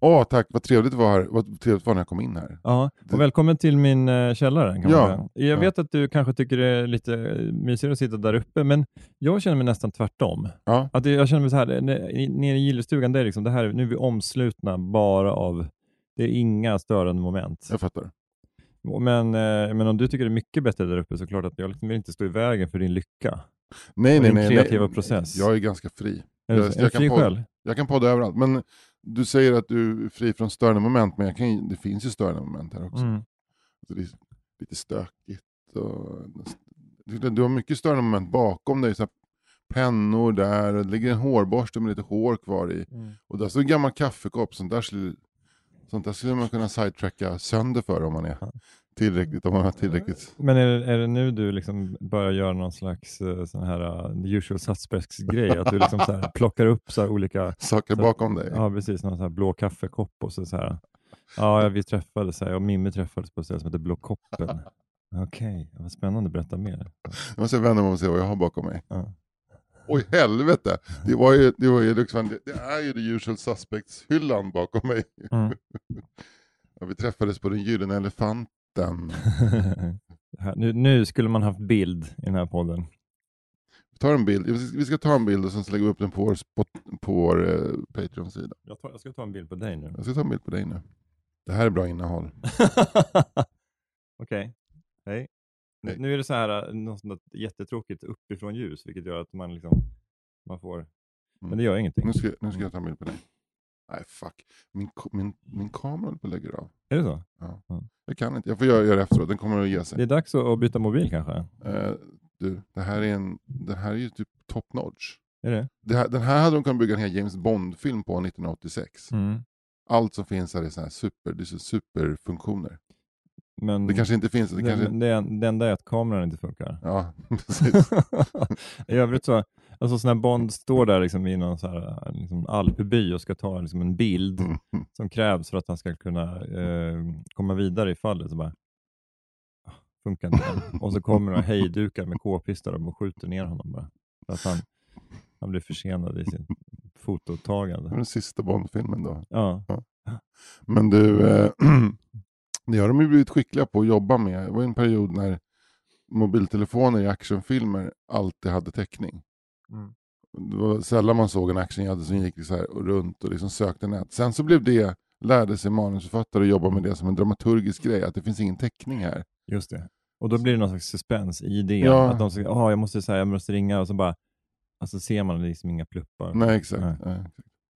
Åh tack, vad trevligt det var här. Vad trevligt var när jag kom in här. Ja, och välkommen till min uh, källare. Kan Ja, man säga. Jag ja. vet att du kanske tycker det är lite mysigare att sitta där uppe, men jag känner mig nästan tvärtom. Ja, Att jag känner mig så här, i- nere i gillestugan, det är liksom, det här, nu är vi omslutna bara av, det är inga störande moment. jag fattar. Men, eh, men om du tycker det är mycket bättre där uppe så är det klart att jag liksom vill inte stå i vägen för din lycka. Nej, Och nej, din nej. kreativa nej. process. Jag är ganska fri. Är Jag- jag kan fri få- själv? Jag kan podda överallt. Men du säger att du är fri från störande moment, men jag kan, det finns ju störande moment här också. Mm. Så det är lite stökigt. Och, du, du har mycket störande moment bakom dig. Så här, pennor där, och det ligger en hårborste med lite hår kvar i. Mm. Och där står en gammal kaffekopp. Sånt där skulle, sånt där skulle man kunna sidetracka sönder för om man är tillräckligt. Om man har tillräckligt. Men är det, är det nu du liksom börjar göra någon slags uh, sån här uh, usual suspects-grej? Att du liksom så här plockar upp så olika, Saker Så- bakom dig. ja precis, någon sån här blå kaffekopp och så, så här. Ja, vi träffades här och Mimmi träffades på ett ställe som heter Blå koppen. Okej, vad spännande, berätta mer. Jag måste vända mig om och se vad jag har bakom mig. Ja. Oj helvete! Det, var ju, det, var ju liksom, det, det är ju the usual suspects-hyllan bakom mig. Mm. Ja, vi träffades på den gyllene elefanten. Här- nu, nu skulle man haft bild i den här podden. Vi tar en bild, vi ska- ta en bild och sen lägger vi upp den på vår, spot- på vår eh, Patreon-sida. Jag, tar, jag ska ta en bild på dig nu. Jag ska ta en bild på dig nu. Det här är bra innehåll. Okej, hej. Nu, Hej. nu är det så här, äh, något sånt där jättetråkigt uppifrån ljus, vilket gör att man liksom, man får, men det gör ingenting. Nu ska, nu ska jag ta en bild på dig. Nej fuck, min, min, min kamera håller på att lägga av. Är det så? Jag kan inte, jag får göra, göra det efteråt, den kommer att ge sig. Det är dags att att byta mobil kanske? Eh, du, det här är, en, det här är ju typ top notch. Är det? Det här, den här hade de kunnat bygga en hel James Bond-film på 1986. Mm. Allt som finns här är så här super, det är så superfunktioner. Men Det kanske inte finns, det det, kanske... det, det enda är att kameran inte funkar. Ja, precis. I övrigt så, alltså så när Bond står där liksom i någon så här, liksom alpby och ska ta liksom en bild Mm. som krävs för att han ska kunna eh, komma vidare i fallet, så bara ah, funkar inte. och så kommer några hejdukar med k-pistar och skjuter ner honom bara. För att han, han blir försenad i Det fototagande. den sista Bond-filmen då. Ja, Men du, eh, det har de ju blivit skickliga på att jobba med. Det var en period när mobiltelefoner i actionfilmer alltid hade täckning. Mm. Det var sällan man såg en actionhjälte som gick så här runt och liksom sökte nät. Sen så blev det, lärde sig manusförfattare att jobba med det som en dramaturgisk grej, att det finns ingen täckning här. just det. Och då blir det någon slags suspens i idén. Ja. Att de säger, ah, jag måste säga, jag måste ringa och så bara, alltså ser man liksom inga pluppar. Nej, exakt. Nej. Nej.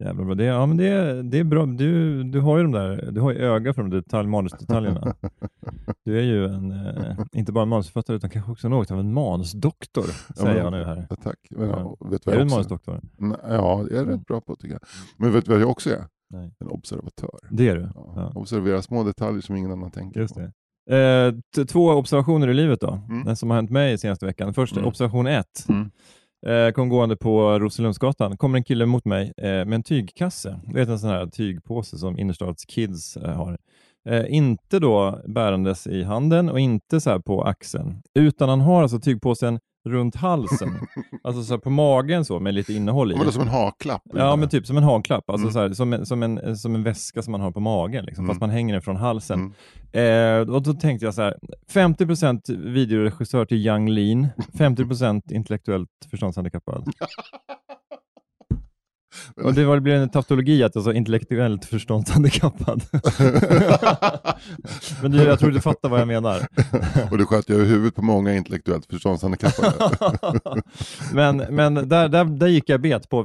Jävla bra. Det, ja, men det, är- det är bra. Du, du har ju de där, du har ju öga för de detalj, manusdetaljerna. Du är ju en, eh, inte bara en manusförfattare utan kanske också något av en manusdoktor, säger men- jag nu här. Ja, tack. Men, Ja. ja. vet du Är vad du jag en manusdoktor? Nej, Ja, det är jag Mm. rätt bra på tycker jag. Men vet du vad jag också är? Nej. En observatör. Det är du? Ja. Ja. Observera små detaljer som ingen annan tänker Just på. det. Eh, t- två observationer i livet då, Mm. den som har hänt mig senaste veckan. Först Mm. observation ett. Mm. Eh, kom gående på Roselundsgatan, kommer en kille mot mig eh, med en tygkasse. Du vet en sån här tygpåse som innerstadskids eh, har. Eh, inte då bärandes i handen och inte så här på axeln, utan han har alltså tygpåsen runt halsen. alltså så på magen så med lite innehåll i. Men som en haklapp. Ja, men typ som en hanklapp, alltså Mm. så här, som, en, som, en, som en väska som man har på magen, liksom, Mm. fast man hänger den från halsen. Mm. Eh, och då tänkte jag så här, 50% videoregissör till Young Lean, 50% intellektuellt förståndshandikappad. Och det var, det blev en tautologi att jag sa intellektuellt förståndshandikappad. Men du, jag tror du fattar vad jag menar. Och det sköt i huvudet på många intellektuellt förståndshandikappade. men men där, där, där gick jag bet på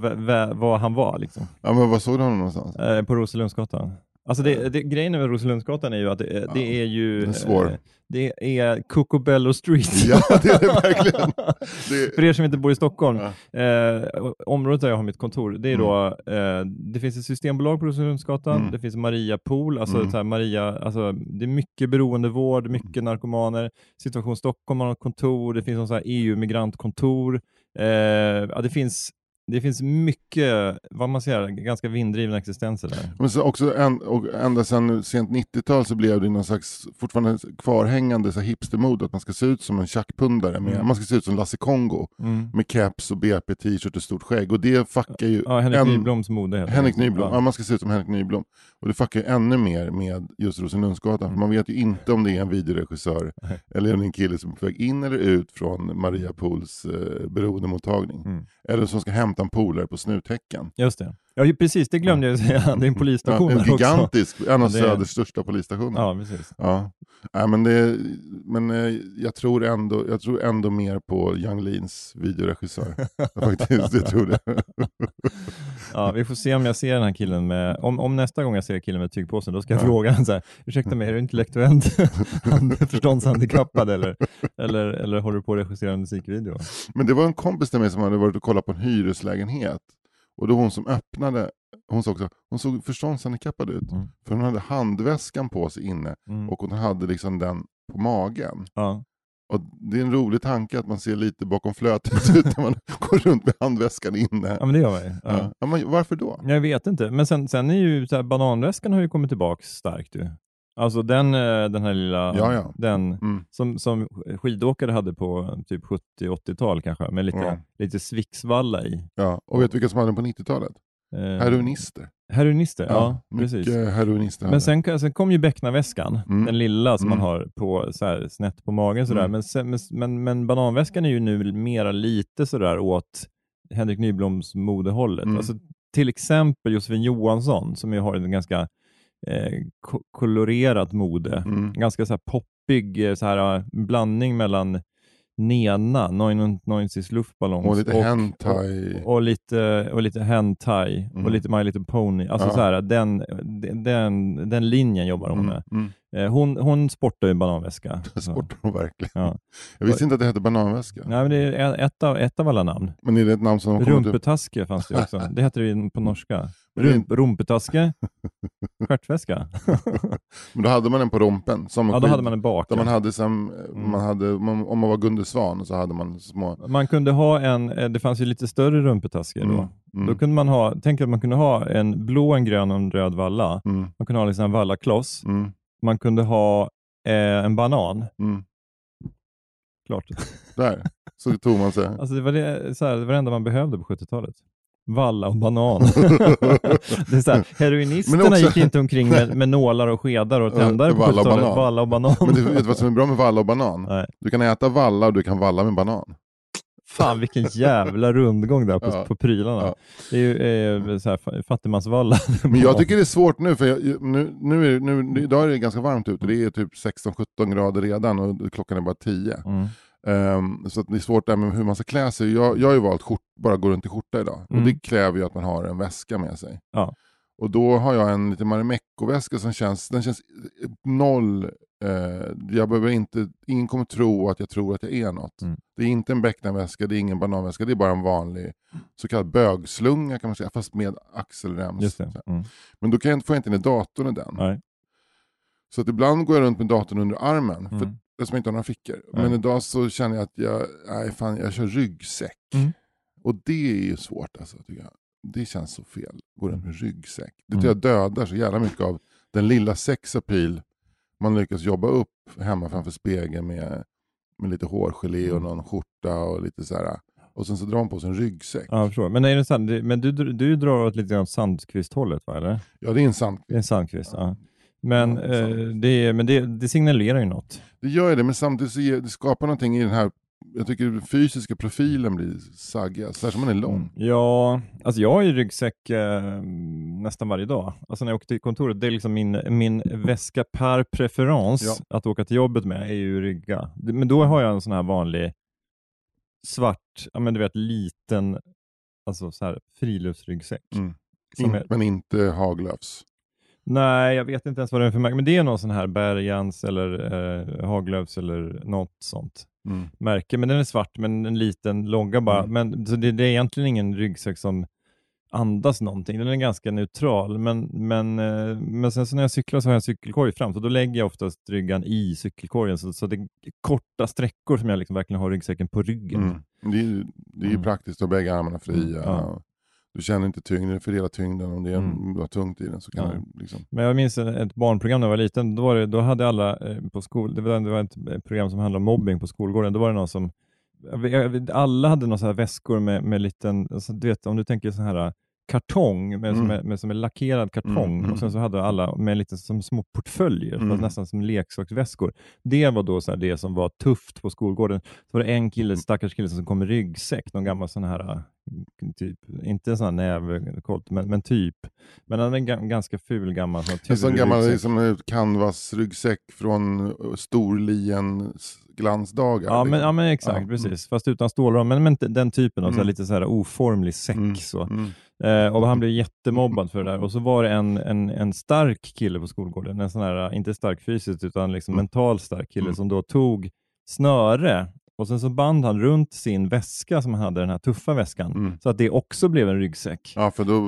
vad han var. Liksom. ja, men vad såg du honom någonstans? Eh, på Roselundsgatan. Alltså det, det, grejen med Roselundsgatan är ju att det, det är ju... är eh, Det är Cucobello Street. Ja, det är det verkligen. Det, För er som inte bor i Stockholm, Ja. eh, området där jag har mitt kontor, det är då, eh, det finns ett systembolag på Roselundsgatan, Mm. det finns Maria Pool, alltså, Mm. här Maria, alltså det är mycket beroendevård, mycket narkomaner, Situation Stockholm har ett kontor, det finns någon EU-migrantkontor, eh, ja, det finns det finns mycket, vad man säger, ganska vinddrivna existenser där. Men så också en, och ända sedan sent 90-tal så blev det någon slags fortfarande kvarhängande så hipstermode att man ska se ut som en tjackpundare. Mm. Man ska se ut som Lasse Kongo mm. med caps och BP, t-shirt och stort skägg. Och det fuckar ju... Ja, Henrik en, Nybloms mode heter Henrik. Nyblom, ja. ja. man ska se ut som Henrik Nyblom. Och det fuckar ju ännu mer med just Rosenlundsgatan. Mm. För man vet ju inte om det är en videoregissör eller om det är en kille som är på väg in eller ut från Maria Pools eh, beroendemottagning. Mm. Eller som ska hämta 15 polare på snuthäcken. Just det. Ja, precis, det glömde jag säga. Det är en polisstation ja, En gigantisk, också. en av Söders är... största polisstationer. Ja, precis. Ja. ja men det, men eh, jag, tror ändå, jag tror ändå mer på Young Leans videoregissör. faktiskt, jag tror det. Ja, vi får se om jag ser den här killen med, om, om nästa gång jag ser killen med tygpåsen, då ska jag Ja. fråga honom så här, ursäkta mig, är du intellektuellt förståndshandikappad eller, eller, eller håller du på att regissera en musikvideo? Men det var en kompis till mig som hade varit och kollat på en hyreslägenhet. Och då hon som öppnade, hon såg, också, hon såg förståndshandikappad ut. Mm. För hon hade handväskan på sig inne Mm. och hon hade liksom den på magen. Ja. Och det är en rolig tanke att man ser lite bakom flötet ut när man går runt med handväskan inne. ja, men det gör man ju. Ja. Ja. Ja, men varför då? Jag vet inte, men sen, sen är ju så här, bananväskan har ju kommit tillbaka starkt ju. Alltså den, eh, den här lilla, Ja, ja. den Mm. som, som skidåkare hade på typ 70-80-tal kanske, med lite, Ja. lite Svixvalla i. Ja. Och vet du vilka som hade den på 90-talet? Eh, Heroinister. Heroinister, ja, precis. Mycket heroinister. Men sen, sen kom ju becknarväskan, Mm. den lilla som Mm. man har på, så här, snett på magen. Sådär. Mm. Men, sen, men, men, bananväskan är ju nu mera lite sådär åt Henrik Nybloms modehållet. Mm. Alltså, till exempel Josefin Johansson som ju har en ganska eh, ko- kolorerat mode. Mm. Ganska så här poppig eh, så här, eh, blandning mellan Nena, 99 Luftballons Och lite hentai. och, och, lite, och lite hentai Mm. och lite My Little Pony. Alltså Ja. så här, den, den, den linjen jobbar hon med. Mm. Mm. Eh, Hon, hon sportar ju bananväska. Det sportar de verkligen. Ja. Jag visste inte att det hette bananväska. Nej, men det är ett av, ett av alla namn. Men är det ett namn som de kommer till? Rumpetaske fanns det också. Det heter det på norska. Rump, rumpetaske, stjärtväska. Men då hade man den på rompen. Som ja, då skid- hade man en bak. Ja. man hade som, Mm. man hade, om man var Gunde Svan så hade man små... Man kunde ha en, eh, det fanns ju lite större rumpetasker då. Mm. Mm. Då kunde man ha, tänk att man kunde ha en blå, en grön och en röd valla. Mm. Man kunde ha liksom en vallakloss. Mm. Man kunde ha eh, en banan. Mm. Klart. Där, så tog man sig. Alltså det var det, så här, det var det enda man behövde på 70-talet. Valla och banan. det är så här, heroinisterna också- gick inte omkring med, med nålar och skedar och tändare på Valla och 70-talet. banan. Valla och banan. Men du vet vad som är bra med valla och banan? Nej. Du kan äta valla och du kan valla med banan. Fan vilken jävla rundgång där på, Ja. på prylarna. Ja. Det är ju eh, så här, fa- fattigmansvalla. Men jag tycker det är svårt nu, för jag, nu, nu är, nu, idag är det ganska varmt ute. Det är typ 16-17 grader redan och klockan är bara 10. Mm. Ehm, så att det är svårt där med hur man ska klä sig. Jag, jag har ju valt skjort, bara gå runt i skjorta idag. Mm. Och det kräver ju att man har en väska med sig. Ja. Och då har jag en liten Marimekko-väska som känns, den känns noll, jag behöver inte, ingen kommer tro att jag tror att jag är något. Mm. Det är inte en becknarväska, det är ingen bananväska, det är bara en vanlig så kallad bögslunga kan man säga, fast med axelrems. Mm. Men då kan jag inte, får jag inte in datorn i den. Nej. Så att ibland går jag runt med datorn under armen, för Mm. eftersom jag inte har några fickor. Nej. Men idag så känner jag att jag, nej fan, jag kör ryggsäck. Mm. Och det är ju svårt alltså, tycker jag. Det känns så fel, gå runt med ryggsäck. Det Mm. tror jag dödar så jävla mycket av den lilla sexapil man lyckas jobba upp hemma framför spegeln med, med lite hårgelé och Mm. någon skjorta och lite så här. Och sen så drar man på sig en ryggsäck. Ja, jag förstår. Men, är det sant? Men du, du drar åt lite grann Sandqvist-hållet, va? Eller? Ja, det är en. Det är en Sandqvist, ja. Men, Ja, det eh, det, är- men det, det signalerar ju något. Det gör ju det, men samtidigt så ger, det skapar någonting i den här, jag tycker den fysiska profilen blir saggig, särskilt om man är lång. Ja, alltså jag har ju ryggsäck eh, nästan varje dag. Alltså när jag åker till kontoret, det är liksom min, min väska per preferens Ja. att åka till jobbet med är ju rygga. Men då har jag en sån här vanlig svart, ja men du vet liten, alltså så här friluftsryggsäck. Mm. Som är- Men inte Haglöfs. Nej, jag vet inte ens vad det är för märke, men det är någon sån här Bergans eller eh, Haglöfs eller något sånt Mm. märke. Men den är svart, men en liten logga bara. Mm. Men, så det, det är egentligen ingen ryggsäck som andas någonting. Den är ganska neutral, men, men, eh, men sen så när jag cyklar så har jag en cykelkorg fram, så då lägger jag oftast ryggan i cykelkorgen, så, så det är korta sträckor som jag liksom verkligen har ryggsäcken på ryggen. Mm. Det är ju, det är ju Mm. praktiskt att bägge armarna fria. Ja. Du känner inte tyngden, fördelar tyngden. Om det är Mm. du har tungt i den så kan Ja. det liksom... Men jag minns ett barnprogram när jag var liten, då, var det, då hade alla eh, på skol, det var, det var ett program som handlade om mobbing på skolgården, då var det någon som, alla hade några väskor med, med liten, alltså, du vet om du tänker så här eh, kartong, med, som, Mm. är, med, som är lackerad kartong, Mm, och sen så hade alla med lite som små portföljer, Mm. nästan som leksaksväskor. Det var då så här, det som var tufft på skolgården. Så var det en kille, stackars kille som kom med ryggsäck, någon gammal sån här, eh, typ, inte en sån här nävkolt, men, men typ. Men han hade en ga- ganska ful gammal sån En sån gammal liksom, canvas-ryggsäck från eh, Storliens glansdagar. Ja men, liksom. ja men exakt, Ja, precis. Fast utan stålram. Men, men den typen av så här, Mm. lite så här oformlig säck. Mm. Så. Mm. Eh, och han blev jättemobbad för det där. Och så var det en, en, en stark kille på skolgården, en sån här, inte stark fysiskt utan liksom Mm. mentalt stark kille Mm. som då tog snöre och sen så band han runt sin väska som han hade, den här tuffa väskan, Mm. så att det också blev en ryggsäck. Ja för då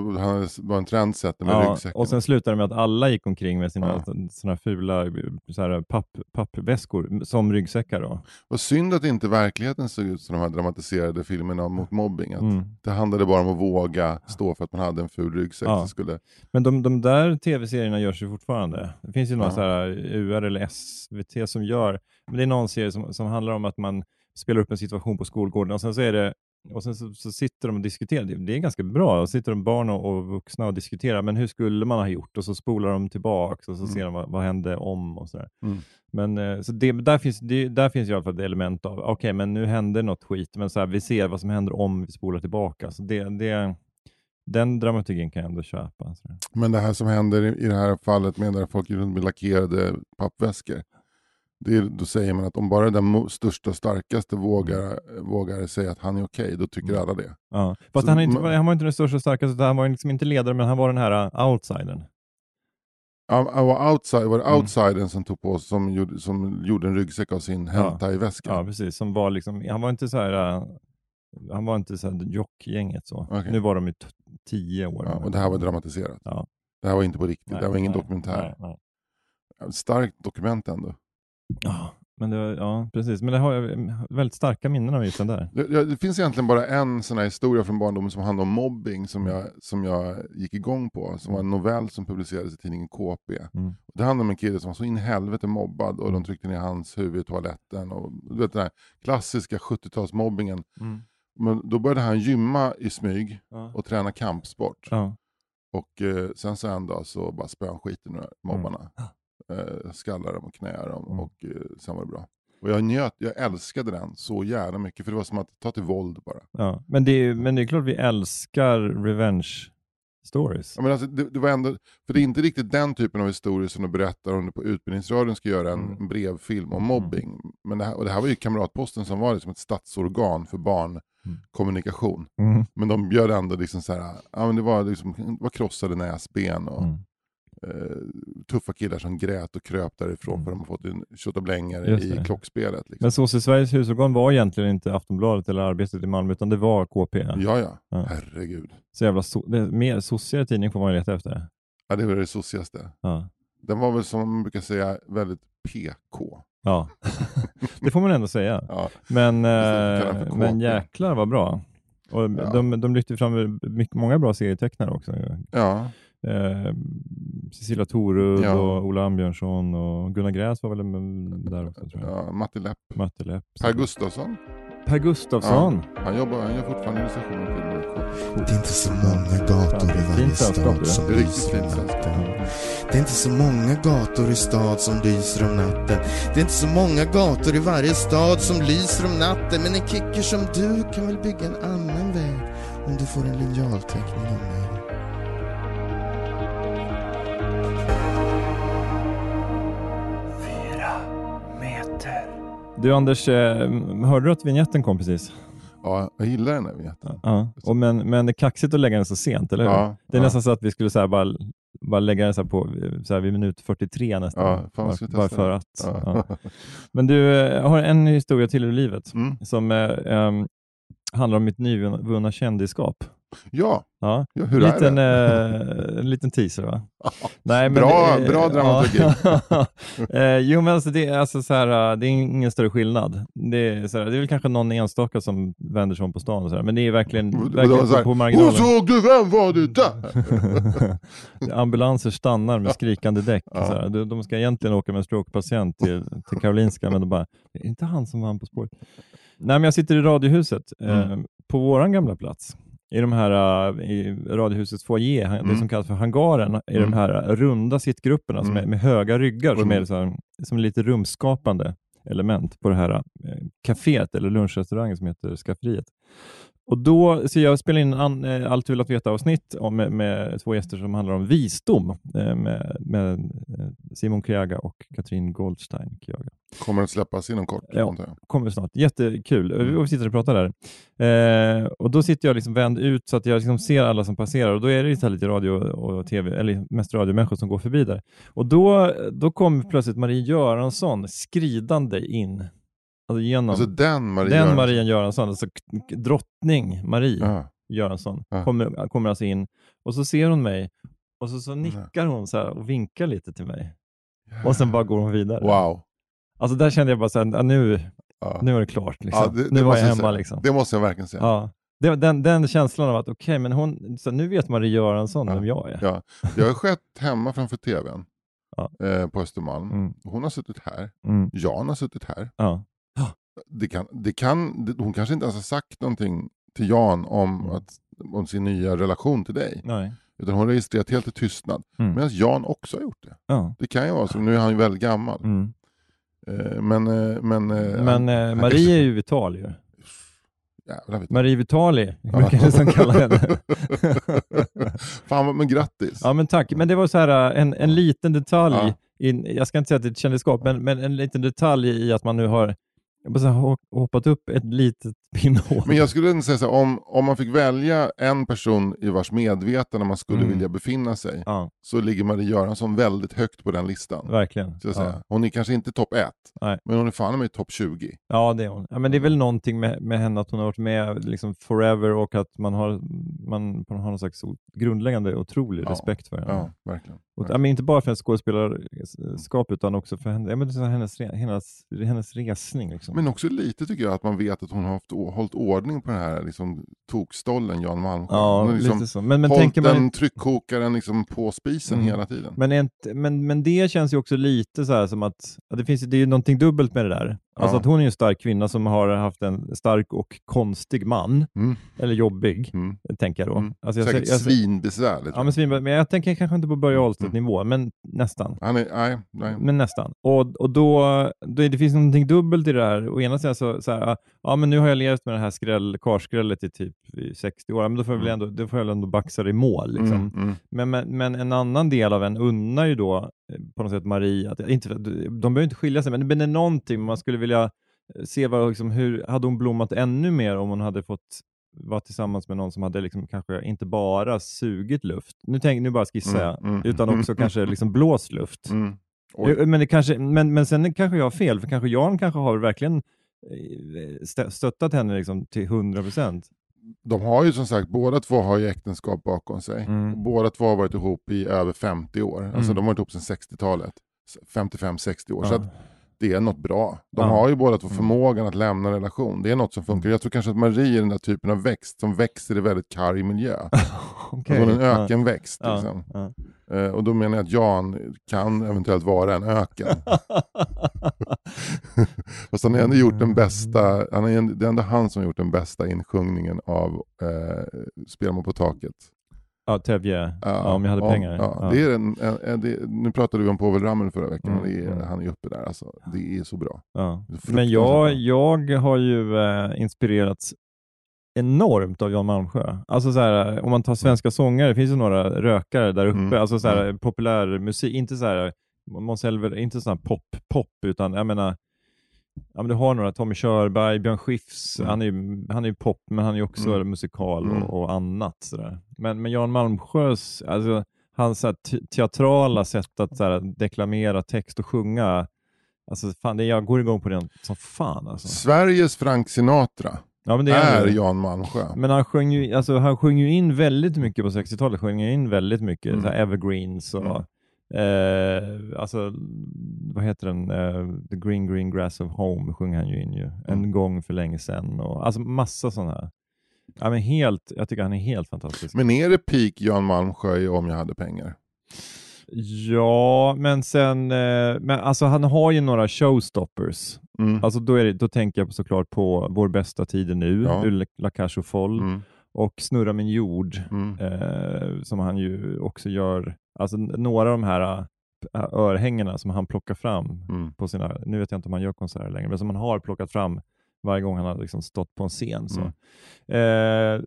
var en trendsetter med Ja, ryggsäcken. och sen slutade det med att alla gick omkring med sina Ja. såna fula så här, papp, pappväskor som ryggsäckar. Då. Vad synd att inte verkligheten såg ut som de här dramatiserade filmerna mot mobbing. Mm. Det handlade bara om att våga stå för att man hade en ful ryggsäck. Ja. som skulle... Men de, de där tv-serierna görs ju fortfarande. Det finns ju några Ja. så här UR eller SVT som gör, men det är någon serie som, som handlar om att man spelar upp en situation på skolgården och sen så är det och sen så, så sitter de och diskuterar. Det, är ganska bra. Då sitter de barn och, och vuxna och diskuterar, men hur skulle man ha gjort? Och så spolar de tillbaka och så Mm. ser de vad, vad hände om och sådär. Mm. Men eh, så det, där, finns, det, där finns i alla fall ett element av, okej, men nu händer något skit, men så här, vi ser vad som händer om vi spolar tillbaka. Så det, det, den dramaturgin kan jag ändå köpa. Men det här som händer i, i det här fallet med när folk runt med lackerade pappväskor. Det är, då säger man att om bara den största och starkaste vågar, vågar säga att han är okej, då tycker Mm. alla det. Ja. Fast Så han, inte, han var inte den största och starkaste, han var liksom inte ledare, men han var den här uh, outsidern. Ja, han var, outside, var det Mm. outsidern som tog på som gjorde, som gjorde en ryggsäck av sin hentai-väska? Ja, precis. Som var liksom, han var inte så här, uh, han var inte så här jockgänget så. Okej. Nu var de ju tio år. Ja, och det här var dramatiserat. Ja. Det här var inte på riktigt, Nej, det här var ingen nej, dokumentär. nej, nej. Starkt dokument ändå. Ja, men det, ja, precis. Men det har jag väldigt starka minnen av just den där. Det, det finns egentligen bara en sån här historia från barndomen som handlar om mobbing som jag, som jag gick igång på. Som var en novell som publicerades i tidningen KP. Mm. Det handlar om en kille som var så in i helvete mobbad och de tryckte ner hans huvud i toaletten. Och, du vet den här klassiska 70-talsmobbingen. Men då började han gymma i smyg Ja. och träna kampsport. Ja. Och eh, sen så en dag så bara spöade han skiten ur mobbarna. Eh, skallade dem och knäade dem Mm. och eh, sen var det bra. Och jag njöt, jag älskade den så jävla mycket för det var som att ta till våld bara. Ja. Men, det är, men det är klart vi älskar revenge stories. Ja, men alltså, det, det var ändå, för det är inte riktigt den typen av historier som du berättar om du på Utbildningsradion ska göra en Mm. brevfilm om mobbing. Men det här, och det här var ju Kamratposten som var liksom ett statsorgan för barnkommunikation. Mm. Men de bjöd ändå liksom så här, ja, men det, var liksom, det var krossade näsben och Mm. Tuffa killar som grät och kröp därifrån Mm. för de har fått en tjottablänger Just i klockspelet. Liksom. Men så i Sveriges husorgan var egentligen inte Aftonbladet eller Arbetet i Malmö, utan det var KP. Ja, ja, Ja. herregud. Så jävla so det mer sossigare tidning får man leta efter. Ja, det var det sossigaste. Ja. Den var väl som man brukar säga väldigt PK. Ja, det får man ändå säga. Ja. Men, eh, men jäklar vad bra. Och Ja. de, de lyfter fram mycket, många bra serietecknare också. Ja, Eh, Cecilia Torud Ja. och Ola Ambjörnsson och Gunnar Gräs var väl där också tror jag. ja Matti Lepp. Matte Lepp. Per Gustafsson. Per Gustafsson. Han jobbar, han gör fortfarande illustrationer till Det är inte så många gator i varje stad som lyser om fint natten. Det är inte så många gator i stad som lyser om natten. Det är inte så många gator i varje stad som lyser om natten. Men en kicker som du kan väl bygga en annan väg om du får en linjalteckning av mig. Du Anders, eh, hörde du att vignetten kom precis? Ja, jag gillar den där vignetten. Ja. Och men, men det är kaxigt att lägga den så sent, eller hur? Ja, Det är ja. nästan så att vi skulle så här bara, bara lägga den så här på, så här vid minut 43 nästan. Ja, fan, bara, bara för att. Ja. Men du, eh, jag har en historia till ur livet Mm. som eh, ehm, handlar om mitt nyvunna kändisskap. Ja, Ja. ja hur liten, är det? eh, en liten teaser va? Nej, Bra- eh, bra dramaturgi. Eh, jo men alltså det, är, alltså så här, eh, det är ingen större skillnad. Det är, så här, det är väl kanske någon enstaka som vänder sig om på stan och så här, men det är verkligen, verkligen så på, marginalen. såg du, vem var det där? Ambulanser stannar med skrikande däck. Ja. Så här. De, de ska egentligen åka med en strokepatient till, till Karolinska, men de bara, det är inte han som vann På spåret. Nej, men jag sitter i Radiohuset, eh, Mm. på våran gamla plats. I de här, eh, i Radiohusets foyer, det Mm. som kallas för hangaren, i Mm. de här runda sittgrupperna som Mm. är med höga ryggar, som Mm. är här, som är lite rumskapande element på det här eh, kaféet eller lunchrestaurangen som heter Skafferiet. Och då, så jag spelar in an, eh, Allt du vill att veta-avsnitt med, med två gäster som handlar om visdom eh, med, med eh, Simon Kriaga och Katrin Goldstein. Kriaga. Kommer den släppas inom kort? Ja. Kommer snart. Jättekul. Mm. Och vi sitter och pratar där. Eh, och Då sitter jag liksom vänd ut så att jag liksom ser alla som passerar och då är det lite radio och tv, eller mest radiomänniskor som går förbi där. Och då, då kom plötsligt Marie Göransson skridande in. Alltså genom Alltså den Marie den Göransson. Maria Göransson, alltså drottning Marie Ja. Göransson, Ja. kommer, kommer alltså in och så ser hon mig och så, så nickar hon så och vinkar lite till mig. Och sen bara går hon vidare. Wow. Alltså där kände jag bara så här, "Ah, nu, Ja. nu är det klart. Liksom. Det- det nu var jag hemma. Liksom. Det måste jag verkligen säga. Ja. Det, den, den känslan av att okej, men hon, så nu vet Marie Göransson vem jag är. Ja. Jag har skett hemma framför tvn Ja. eh, på Östermalm. Mm. Hon har suttit här. Mm. Jan har suttit här. Ja. Det kan, det kan, hon kanske inte ens har sagt någonting till Jan om, Mm. att, om sin nya relation till dig. Nej. Utan hon har registrerat helt i tystnad. Mm. Medan Jan också har gjort det. Ja. Det kan ju vara så, nu är han ju väldigt gammal. Mm. Eh, men, eh, men, eh, Men han- han Marie kanske- är ju vital ju. Jävlar. Marie Vitali, Ja. brukar jag nästan kalla henne. Fan, men grattis. Ja men tack, men det var så här en, en liten detalj, Ja. in, jag ska inte säga att det ett kändisskap, men, men en liten detalj i att man nu har jag bara hoppat upp ett litet pinnhål. Men jag skulle säga så här, om, om man fick välja en person i vars medvetande man skulle Mm. vilja befinna sig, Ja, så ligger Marie Göransson väldigt högt på den listan. verkligen. Så jag Ja. säga. Hon är kanske inte topp ett, Nej. men hon är fan i topp 20. ja, det är hon. Ja, men det är väl någonting med, med henne att hon har varit med liksom forever och att man har, man, man har någon slags grundläggande otrolig Ja. respekt för henne. Ja, verkligen. Och, ja, men inte bara för hennes skådespelarskap utan också för henne, ja, men hennes, hennes, hennes resning. Liksom. Men också lite tycker jag att man vet att hon har haft, hållit ordning på den här liksom, tokstollen Jan Malmsjö. ja, har liksom lite så. Men, men hållit man den tryckkokaren liksom på spisen Mm. hela tiden. Men, inte, men, men det känns ju också lite så här som att, att det, finns, det är ju någonting dubbelt med det där. Alltså att hon är en stark kvinna som har haft en stark och konstig man, Mm. eller jobbig, Mm. tänker jag då. Mm. Alltså jag, Säkert jag, ser- svinbesvärligt. ja, men, svin, men jag tänker kanske inte på Börje Mm. Ahlstedt-nivå, men nästan. Är, nej, nej. Men nästan. Och, och då, då är det finns någonting dubbelt i det här. Å ena sidan så, så här, ja men nu har jag levt med det här skräll, karskrället i typ i 60 år, men då får jag väl ändå, då får jag ändå baxa det i mål. Liksom. Mm, mm. Men, men, men en annan del av en unnar ju då på något sätt Marie, att, inte, de behöver inte skilja sig, men, det är någonting man skulle vilja eh, se vad, liksom, hur hade hon blommat ännu mer om hon hade fått vara tillsammans med någon som hade liksom kanske inte bara sugit luft, nu, tänk, nu bara skissar jag, Mm, mm. utan också kanske liksom blåst luft. Mm. Eh, Men, det kanske, men, men sen kanske jag har fel, för kanske Jan kanske har verkligen eh, stö- stöttat henne liksom till 100 procent. De har ju som sagt, båda två har ju äktenskap bakom sig. Mm. Båda två har varit ihop i över 50 år. Alltså Mm. de har varit ihop sedan 60-talet. 55-60 år. Så Ja. att det är något bra. De Ja. har ju båda två Mm. förmågan att lämna en relation. Det är något som funkar. Jag tror kanske att Marie är den där typen av växt som växer i väldigt karg miljö. Alltså hon är en ökenväxt. Ja. Liksom. Ja. Eh, och då menar jag att Jan kan eventuellt vara en öken. Fast han har ändå gjort den bästa, han är, det är ändå han som har gjort den bästa insjungningen av eh, Spelar man på taket. Ja, Tevje, ja, om jag hade ja, pengar. Ja. Det är en, en, en, det, nu pratade vi om Povel Ramel förra veckan, Mm, och det är, mm. han är uppe där. Alltså, det är så bra. Men jag, jag har ju eh, inspirerats enormt av Jan Malmsjö. Alltså så här, om man tar svenska sångare, det finns ju några rökare där uppe, Mm, alltså så här, populär musik, inte så här, Måns inte sån här pop, pop, utan jag menar, ja, men du har några, Tommy Körberg, Björn Skifs, Mm. han är ju han är pop, men han är ju också Mm. musikal Mm. och, och annat. Så där. Men, men Jan Malmsjös, alltså, hans så teatrala sätt att så deklamera text och sjunga, alltså fan, det, jag går igång på den som fan. Alltså. Sveriges Frank Sinatra. Ja, men det är ju. Jan Malmsjö. Men han sjöng ju, alltså, han sjöng ju in väldigt mycket på 60-talet, sjöng in väldigt mycket Mm. så evergreens och Mm. Eh, alltså, vad heter den, eh, The Green Green Grass of Home sjöng han ju in ju, en Mm. gång för länge sedan och alltså massa sådana här. Ja, men helt, jag tycker han är helt fantastisk. Men är det peak Jan Malmsjö Om jag hade pengar? Ja, men sen, eh, men alltså han har ju några showstoppers. Mm. Alltså då, är det, då tänker jag såklart på Vår bästa tid nu, Ja. ur La Cage aux Folles Mm. och Snurra min jord. Mm. eh, som han ju också gör, alltså några av de här äh, örhängena som han plockar fram Mm. på sina, nu vet jag inte om han gör konserter längre, men som han har plockat fram varje gång han har liksom stått på en scen. Så. Mm. Eh,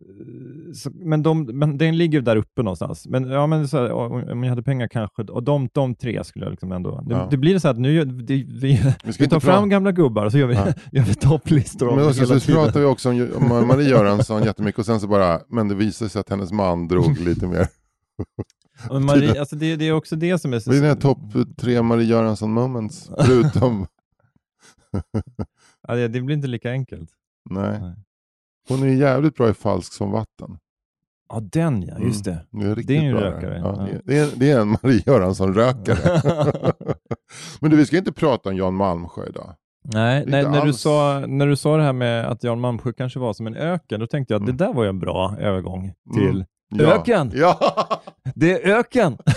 så, men, de, men den ligger där uppe någonstans. Men, ja, men så här, om jag hade pengar kanske, och de, de tre skulle jag liksom ändå... Det, Ja. det blir så att nu det, vi, Vi ska vi tar fram gamla gubbar och så gör vi, Ja. gör vi topplistor om Men det också, så tiden. pratar vi också om, om Marie Göransson jättemycket och sen så bara, men det visade sig att hennes man drog lite mer. Och Marie, alltså det, det är också det som är så... Vad är dina topp tre Marie Göransson moments? Förutom, Ja, det, det blir inte lika enkelt. nej. Nej. Hon är jävligt bra i Falsk som vatten. Ja, den ja, just det. Det är, Det är en bra rökare. Ja, Ja. det, är, det, är, det en Marie Göransson-rökare. men du, vi ska inte prata om Jan Malmsjö idag. Nej, nej när, du sa, när du sa det här med att Jan Malmsjö kanske var som en öken, då tänkte jag att Mm. det där var ju en bra övergång till Mm. Ja. Öken! Ja! Det är öken!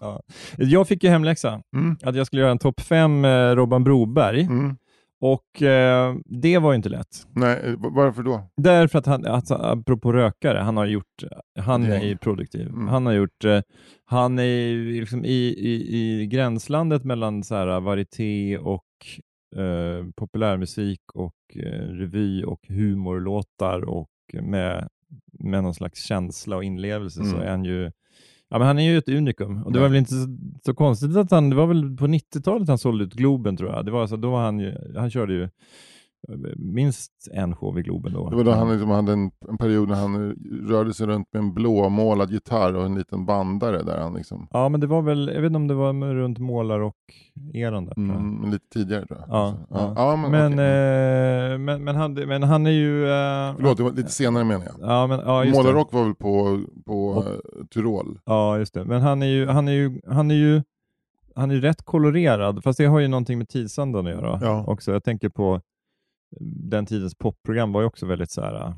ja. Jag fick ju hemläxa Mm. att jag skulle göra en topp fem eh, Robban Broberg Mm. Och eh, det var ju inte lätt. Nej, eh, varför då? Därför att han, alltså, apropå rökare, han har gjort, han är Gäng. ju produktiv. Mm. Han har gjort, eh, han är liksom i, i, i gränslandet mellan så här, varieté och eh, populärmusik och eh, revy och humorlåtar och med, med någon slags känsla och inlevelse så Mm. är han ju Ja, men han är ju ett unikum och det var väl inte så, så konstigt att han, det var väl på 90-talet han sålde ut Globen tror jag. Det var alltså, då var han ju, han körde ju minst en show i Globen då. Det var då han liksom hade en, en period när han rörde sig runt med en blåmålad gitarr och en liten bandare där han liksom, Ja, men det var väl, jag vet inte om det var runt målar och eran där. mm, men lite tidigare tror jag. Ja, Alltså, ja. ja, men, Men, okej. eh, men, men, han, men han är ju... Eh, Förlåt, det var lite senare menar jag. Ja, men, ja, just. Målarrock var väl på, på Och- eh, Tyrol? Ja, just det. Men han är ju, han är ju, han är ju, han är rätt kolorerad, fast det har ju någonting med tidsandan att göra Ja. också. Jag tänker på den tidens popprogram var ju också väldigt så här äh,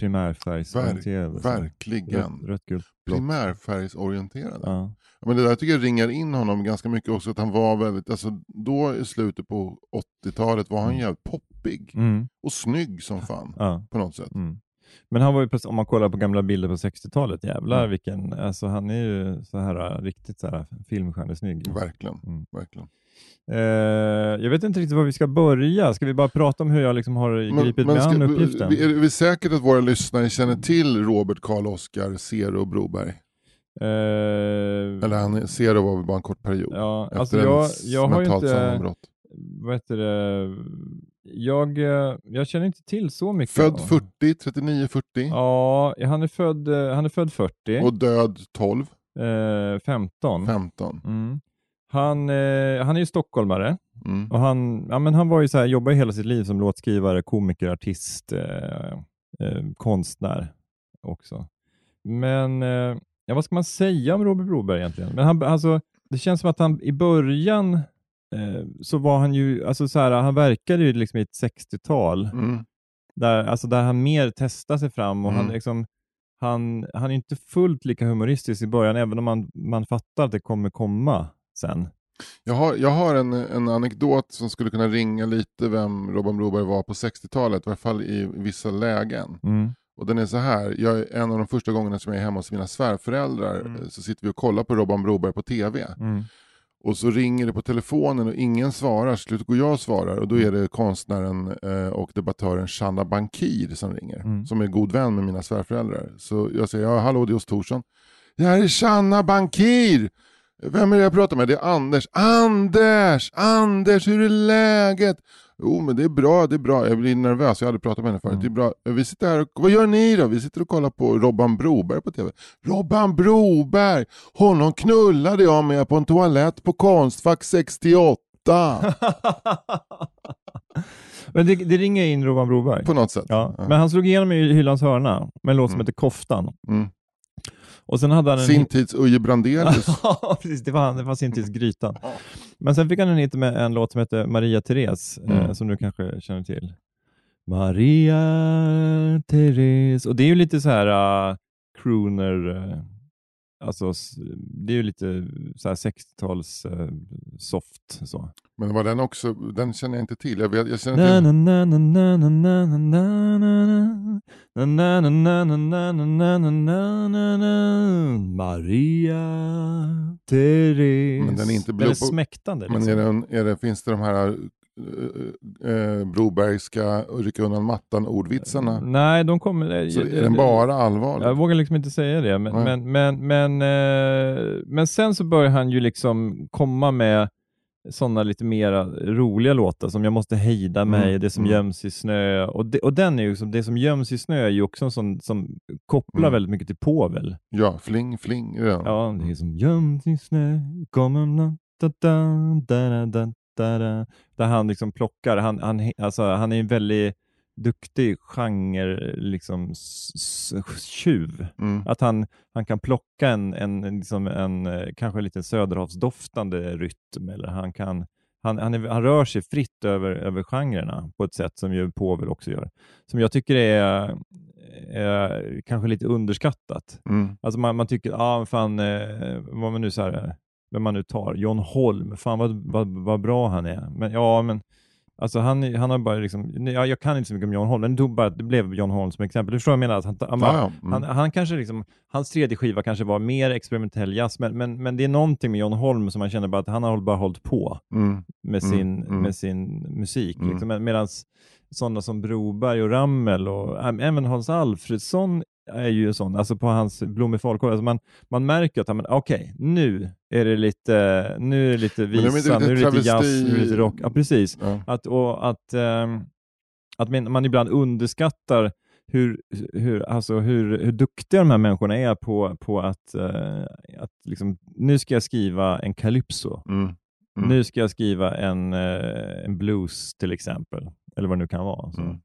primärfärgsorienterade. så här. Verkligen. Rött, rött, gult, blått. Primärfärgsorienterade. Ja. Men det där tycker jag ringar in honom ganska mycket också, att han var väldigt, alltså då i slutet på 80-talet var han Mm. jävligt poppig Mm, och snygg som fan ja. på något sätt. Mm. Men han var ju, om man kollar på gamla bilder på 60-talet, jävlar Mm. vilken, alltså han är ju så här äh, riktigt så här filmstjärnesnygg. Verkligen. Mm. verkligen. Eh, jag vet inte riktigt var vi ska börja. Ska vi bara prata om hur jag liksom har gripit mig ska- an uppgiften? Är vi säkert att våra lyssnare känner till Robert Karl Oskar Zero Broberg? Eh, Eller han, Zero var väl bara en kort period? ja, Efter alltså jag, jag har ju inte, sammanbrott. vad heter det, jag, eh, jag känner inte till så mycket. Född om- 40, 39-40 Ja, han är född, eh, han är född 40, och död 12, eh, 15. 15. Mm. Han, eh, han är ju stockholmare Mm. och han, ja, men han var ju så här, jobbade hela sitt liv som låtskrivare, komiker, artist, eh, eh, konstnär också. Men eh, ja, vad ska man säga om Robert Broberg egentligen? Men han, alltså, det känns som att han i början eh, så var han ju, alltså så här, han verkade ju liksom i ett 60-tal Mm. där, alltså där han mer testar sig fram och han, Mm. liksom, han, han är inte fullt lika humoristisk i början, även om man, man fattar att det kommer komma sen. Jag har, jag har en, en anekdot som skulle kunna ringa lite vem Robban Broberg var på 60-talet, i alla fall i vissa lägen. Mm. Och den är så här, jag är en av de första gångerna som jag är hemma hos mina svärföräldrar Mm. eh, så sitter vi och kollar på Robban Broberg på TV. Mm. Och så ringer det på telefonen och ingen svarar, slut går jag och svarar och då är det konstnären eh, och debattören Shanna Bankir som ringer. Mm. Som är god vän med mina svärföräldrar. Så jag säger, ja hallå det är Oss Thorsson. Jag är Shanna Bankir! Vem är det jag pratar med? Det är Anders. Anders! Anders, hur är läget? Jo men det är bra, det är bra. Jag blir nervös, jag hade pratat med henne förut. Det är bra. Vi sitter här och, vad gör ni då? Vi sitter och kollar på Robban Broberg på TV. Robban Broberg! Honom knullade jag med på en toalett på Konstfack 68. Men det, det ringer in Robban Broberg. På något sätt. Ja. Men han slog igenom i Hyllans hörna med en låt som Mm. heter Koftan. Mm. Och sen hade han en Sin tids Uje Brandelius. Ja, precis. Det var, han, det var sin tids Grytan. Men sen fick han en hit med en låt som heter Maria Therese, eh, Mm. som du kanske känner till. Maria Therese. Och det är ju lite så här uh, crooner, uh, Alltså, det är ju lite 60-tals uh, soft. Så. Men var den också, den känner jag inte till. Jag, jag känner till... Maria Therese. Men den är inte blå. Den är smäktande. Liksom. Men är den, är det, finns det de här eh, eh, Brobergska rycka undan mattan-ordvitsarna? Nej, de kommer... Så är den bara allvarlig? Jag vågar liksom inte säga det, men, Nej. men, men, men, eh, men sen så börjar han ju liksom komma med sådana lite mera roliga låtar som Jag måste hejda mig, Mm, Det som mm. göms i snö. Och, det, och den är ju som, Det som göms i snö är ju också en sån som kopplar Mm. väldigt mycket till Povel. Ja, fling fling. den? Ja, det är som göms i snö, kommer na, da, da, da, da, da. Där han liksom plockar, han, han, alltså, han är en väldigt duktig genre, liksom tjuv. Mm. Att han, han kan plocka en, en, liksom en eh, kanske lite söderhavsdoftande rytm, eller han kan han, han, är, han rör sig fritt över, över genrerna på ett sätt som ju Povel också gör. Som jag tycker är, är kanske lite underskattat. Mm. Alltså man, man tycker, ja ah, fan, eh, vad man nu så här, eh, vem man nu tar, John Holm, fan vad, vad, vad bra han är. Men ja, men alltså han, han har bara liksom, ja, jag kan inte så mycket om John Holm, men det, bara, det blev John Holm som exempel. Du förstår vad jag menar? Att han, han, Ja, ja. Mm. han, han kanske liksom, hans tredje skiva kanske var mer experimentell jazz, men, men, men det är någonting med John Holm som man känner bara att han har bara hållit på Mm. med Mm, sin, mm. med sin musik. Mm. Liksom. Medan sådana som Broberg och Rammel och äm, även Hans Alfredsson är ju sån, alltså på hans Blom i folkår. Alltså man, man märker att han, okej, nu är det lite, nu är det lite visa, nu är det lite jazz, nu är det lite rock. Ja, precis. Ja. Att, och att, ehm, att man, ibland underskattar hur, hur, alltså hur, hur duktiga de här människorna är på, på att, eh, att liksom, nu ska jag skriva en calypso. Mm. Mm. Nu ska jag skriva en, eh, en blues till exempel, eller vad det nu kan vara. Mm.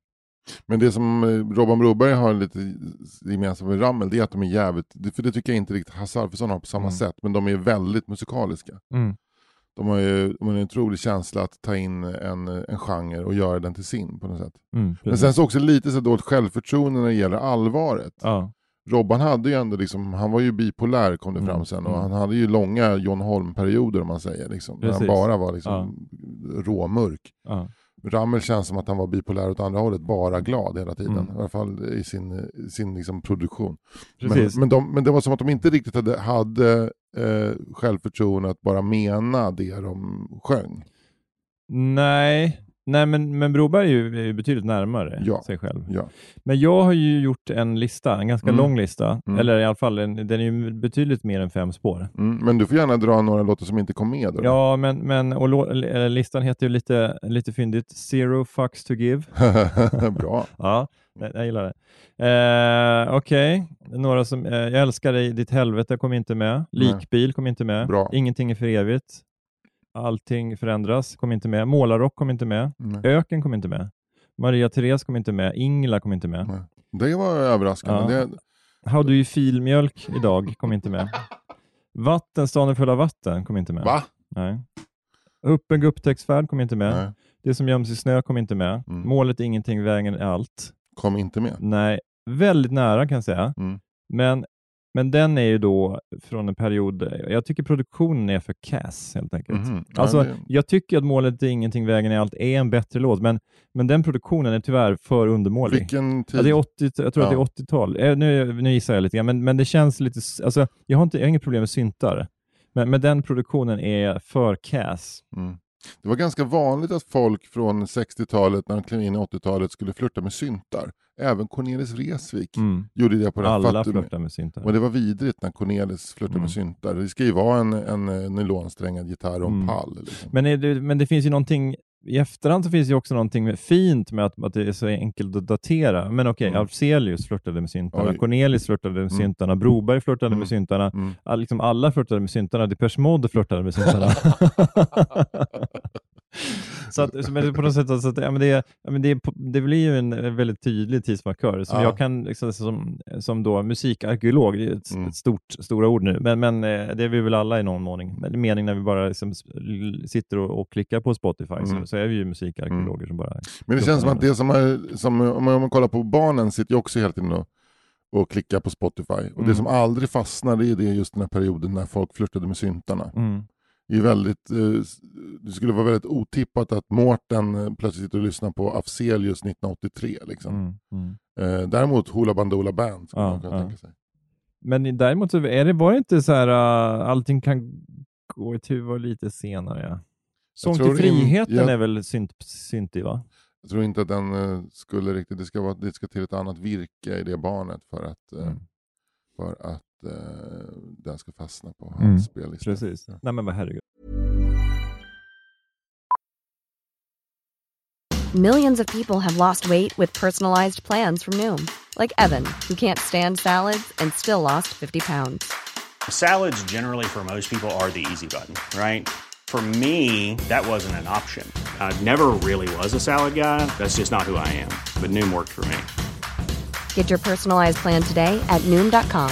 Men det som eh, Robban Broberg har lite gemensamt med Rammel, det är att de är jävligt, för det tycker jag inte riktigt Hasse Alfredson har på samma Mm. sätt, men de är väldigt musikaliska. Mm. De har ju de har en otrolig känsla att ta in en, en genre och göra den till sin på något sätt. Mm, Men sen så också lite så dåligt självförtroende när det gäller allvaret. ja. Robban hade ju ändå liksom, han var ju bipolär kom det fram Mm, sen och mm. han hade ju långa John Holm-perioder om man säger. Liksom, när han bara var liksom råmörk. Ja. Rammel känns som att han var bipolär åt andra hållet, bara glad hela tiden. Mm. I alla fall i sin, sin liksom produktion. Men, men, de, men det var som att de inte riktigt hade, hade eh, självförtroende att bara mena det de sjöng. Nej, Nej men, men Broberg är ju, är ju betydligt närmare Ja. sig själv. Ja. Men jag har ju gjort en lista, en ganska Mm. lång lista, Mm. eller i alla fall en, den är ju betydligt mer än fem spår. Mm, men du får gärna dra några låtar som inte kom med. Då. Ja, men, men och listan heter ju lite, lite fyndigt Zero fucks to give. Bra. Ja, jag, gillar det. Eh, Okej, några som, eh, jag älskar dig, ditt helvete kom inte med. Likbil kom inte med. Bra. Ingenting är för evigt. Allting förändras kom inte med. Målarrock kom inte med. Nej. Öken kom inte med. Maria Therese kom inte med. Ingela kom inte med. Nej. Det var överraskande. Ja. Det, How do you feel mjölk idag kom inte med. Vatten, stan är full av vatten kom inte med. va? Nej. Upp en gupptäcktsfärd kom inte med. Nej, Det som göms i snö kom inte med. Mm. Målet är ingenting, vägen är allt. kom inte med. Nej, väldigt nära kan jag säga. Mm. Men, men den är ju då från en period, jag tycker produktionen är för kass helt enkelt. Ja, Alltså, det- Jag tycker att målet är ingenting, vägen är allt är en bättre låt, men, men den produktionen är tyvärr för undermålig. Vilken tid? Ja, det är 80, jag tror att det Ja. är 80-tal. Eh, nu, nu gissar jag lite grann, men, men det känns lite... Alltså, jag, har inte, jag har inget problem med syntar, men, men den produktionen är för kass. Mm. Det var ganska vanligt att folk från 60-talet, när de klev in i 80-talet, skulle flirta med syntar. Även Cornelis Vreeswijk Mm. gjorde det på den Alla flörtar med syntar. Men det var vidrigt när Cornelis flörtade Mm. med syntar. Det ska ju vara en, en, eh, nylonsträngad gitarr och en Mm. pall. Liksom. Men, det, men det finns ju någonting, i efterhand så finns det ju också någonting fint med att, att det är så enkelt att datera. Men okej, Mm. Afzelius flörtade med syntarna, Oj. Cornelis flörtade med Mm. syntarna, Broberg flörtade Mm. med syntarna. Mm. All, liksom alla flörtade med syntarna, Depeche Mode flörtade med syntarna. så att, så, men på något sätt, så att, ja, men det, ja, men det, det blir ju en väldigt tydlig tidsmarkör som Ja. jag kan, liksom, som, som då musikarkeolog, det är ett, Mm. ett stort, stora ord nu, men, men eh, det är vi väl alla i någon mån. Men mening när vi bara liksom, sitter och, och klickar på Spotify så, Mm. så är vi ju musikarkeologer som bara... Men det känns som att det som, är, som om man, kollar på barnen sitter ju också hela tiden och, och klickar på Spotify. Och Mm. det som aldrig fastnar det är det just den här perioden när folk flörtade med syntarna. Mm. Det, är väldigt, eh, det skulle vara väldigt otippat att Mårten eh, plötsligt sitter och lyssnar på Afzelius 1983. Liksom. Mm. Mm. Eh, däremot Hoola Bandoola Band skulle Ja, man kunna ja. tänka sig. Men däremot så är det, var det inte så här, allting kan gå i tur lite senare. Ja. Sång till tror in- friheten jag- är väl synt, syntig va? Jag tror inte att den skulle riktigt, det ska, vara, det ska till ett annat virke i det barnet för att, Mm. för att eh, den ska fastna på Mm, spellista. Precis. Nej men vad herregud. Millions of people have lost weight with personalized plans from Noom, like Evan, who can't stand salads and still lost 50 pounds. Salads, generally, for most people, are the easy button, right? For me, that wasn't an option. I never really was a salad guy. That's just not who I am. But Noom worked for me. Get your personalized plan today at Noom.com.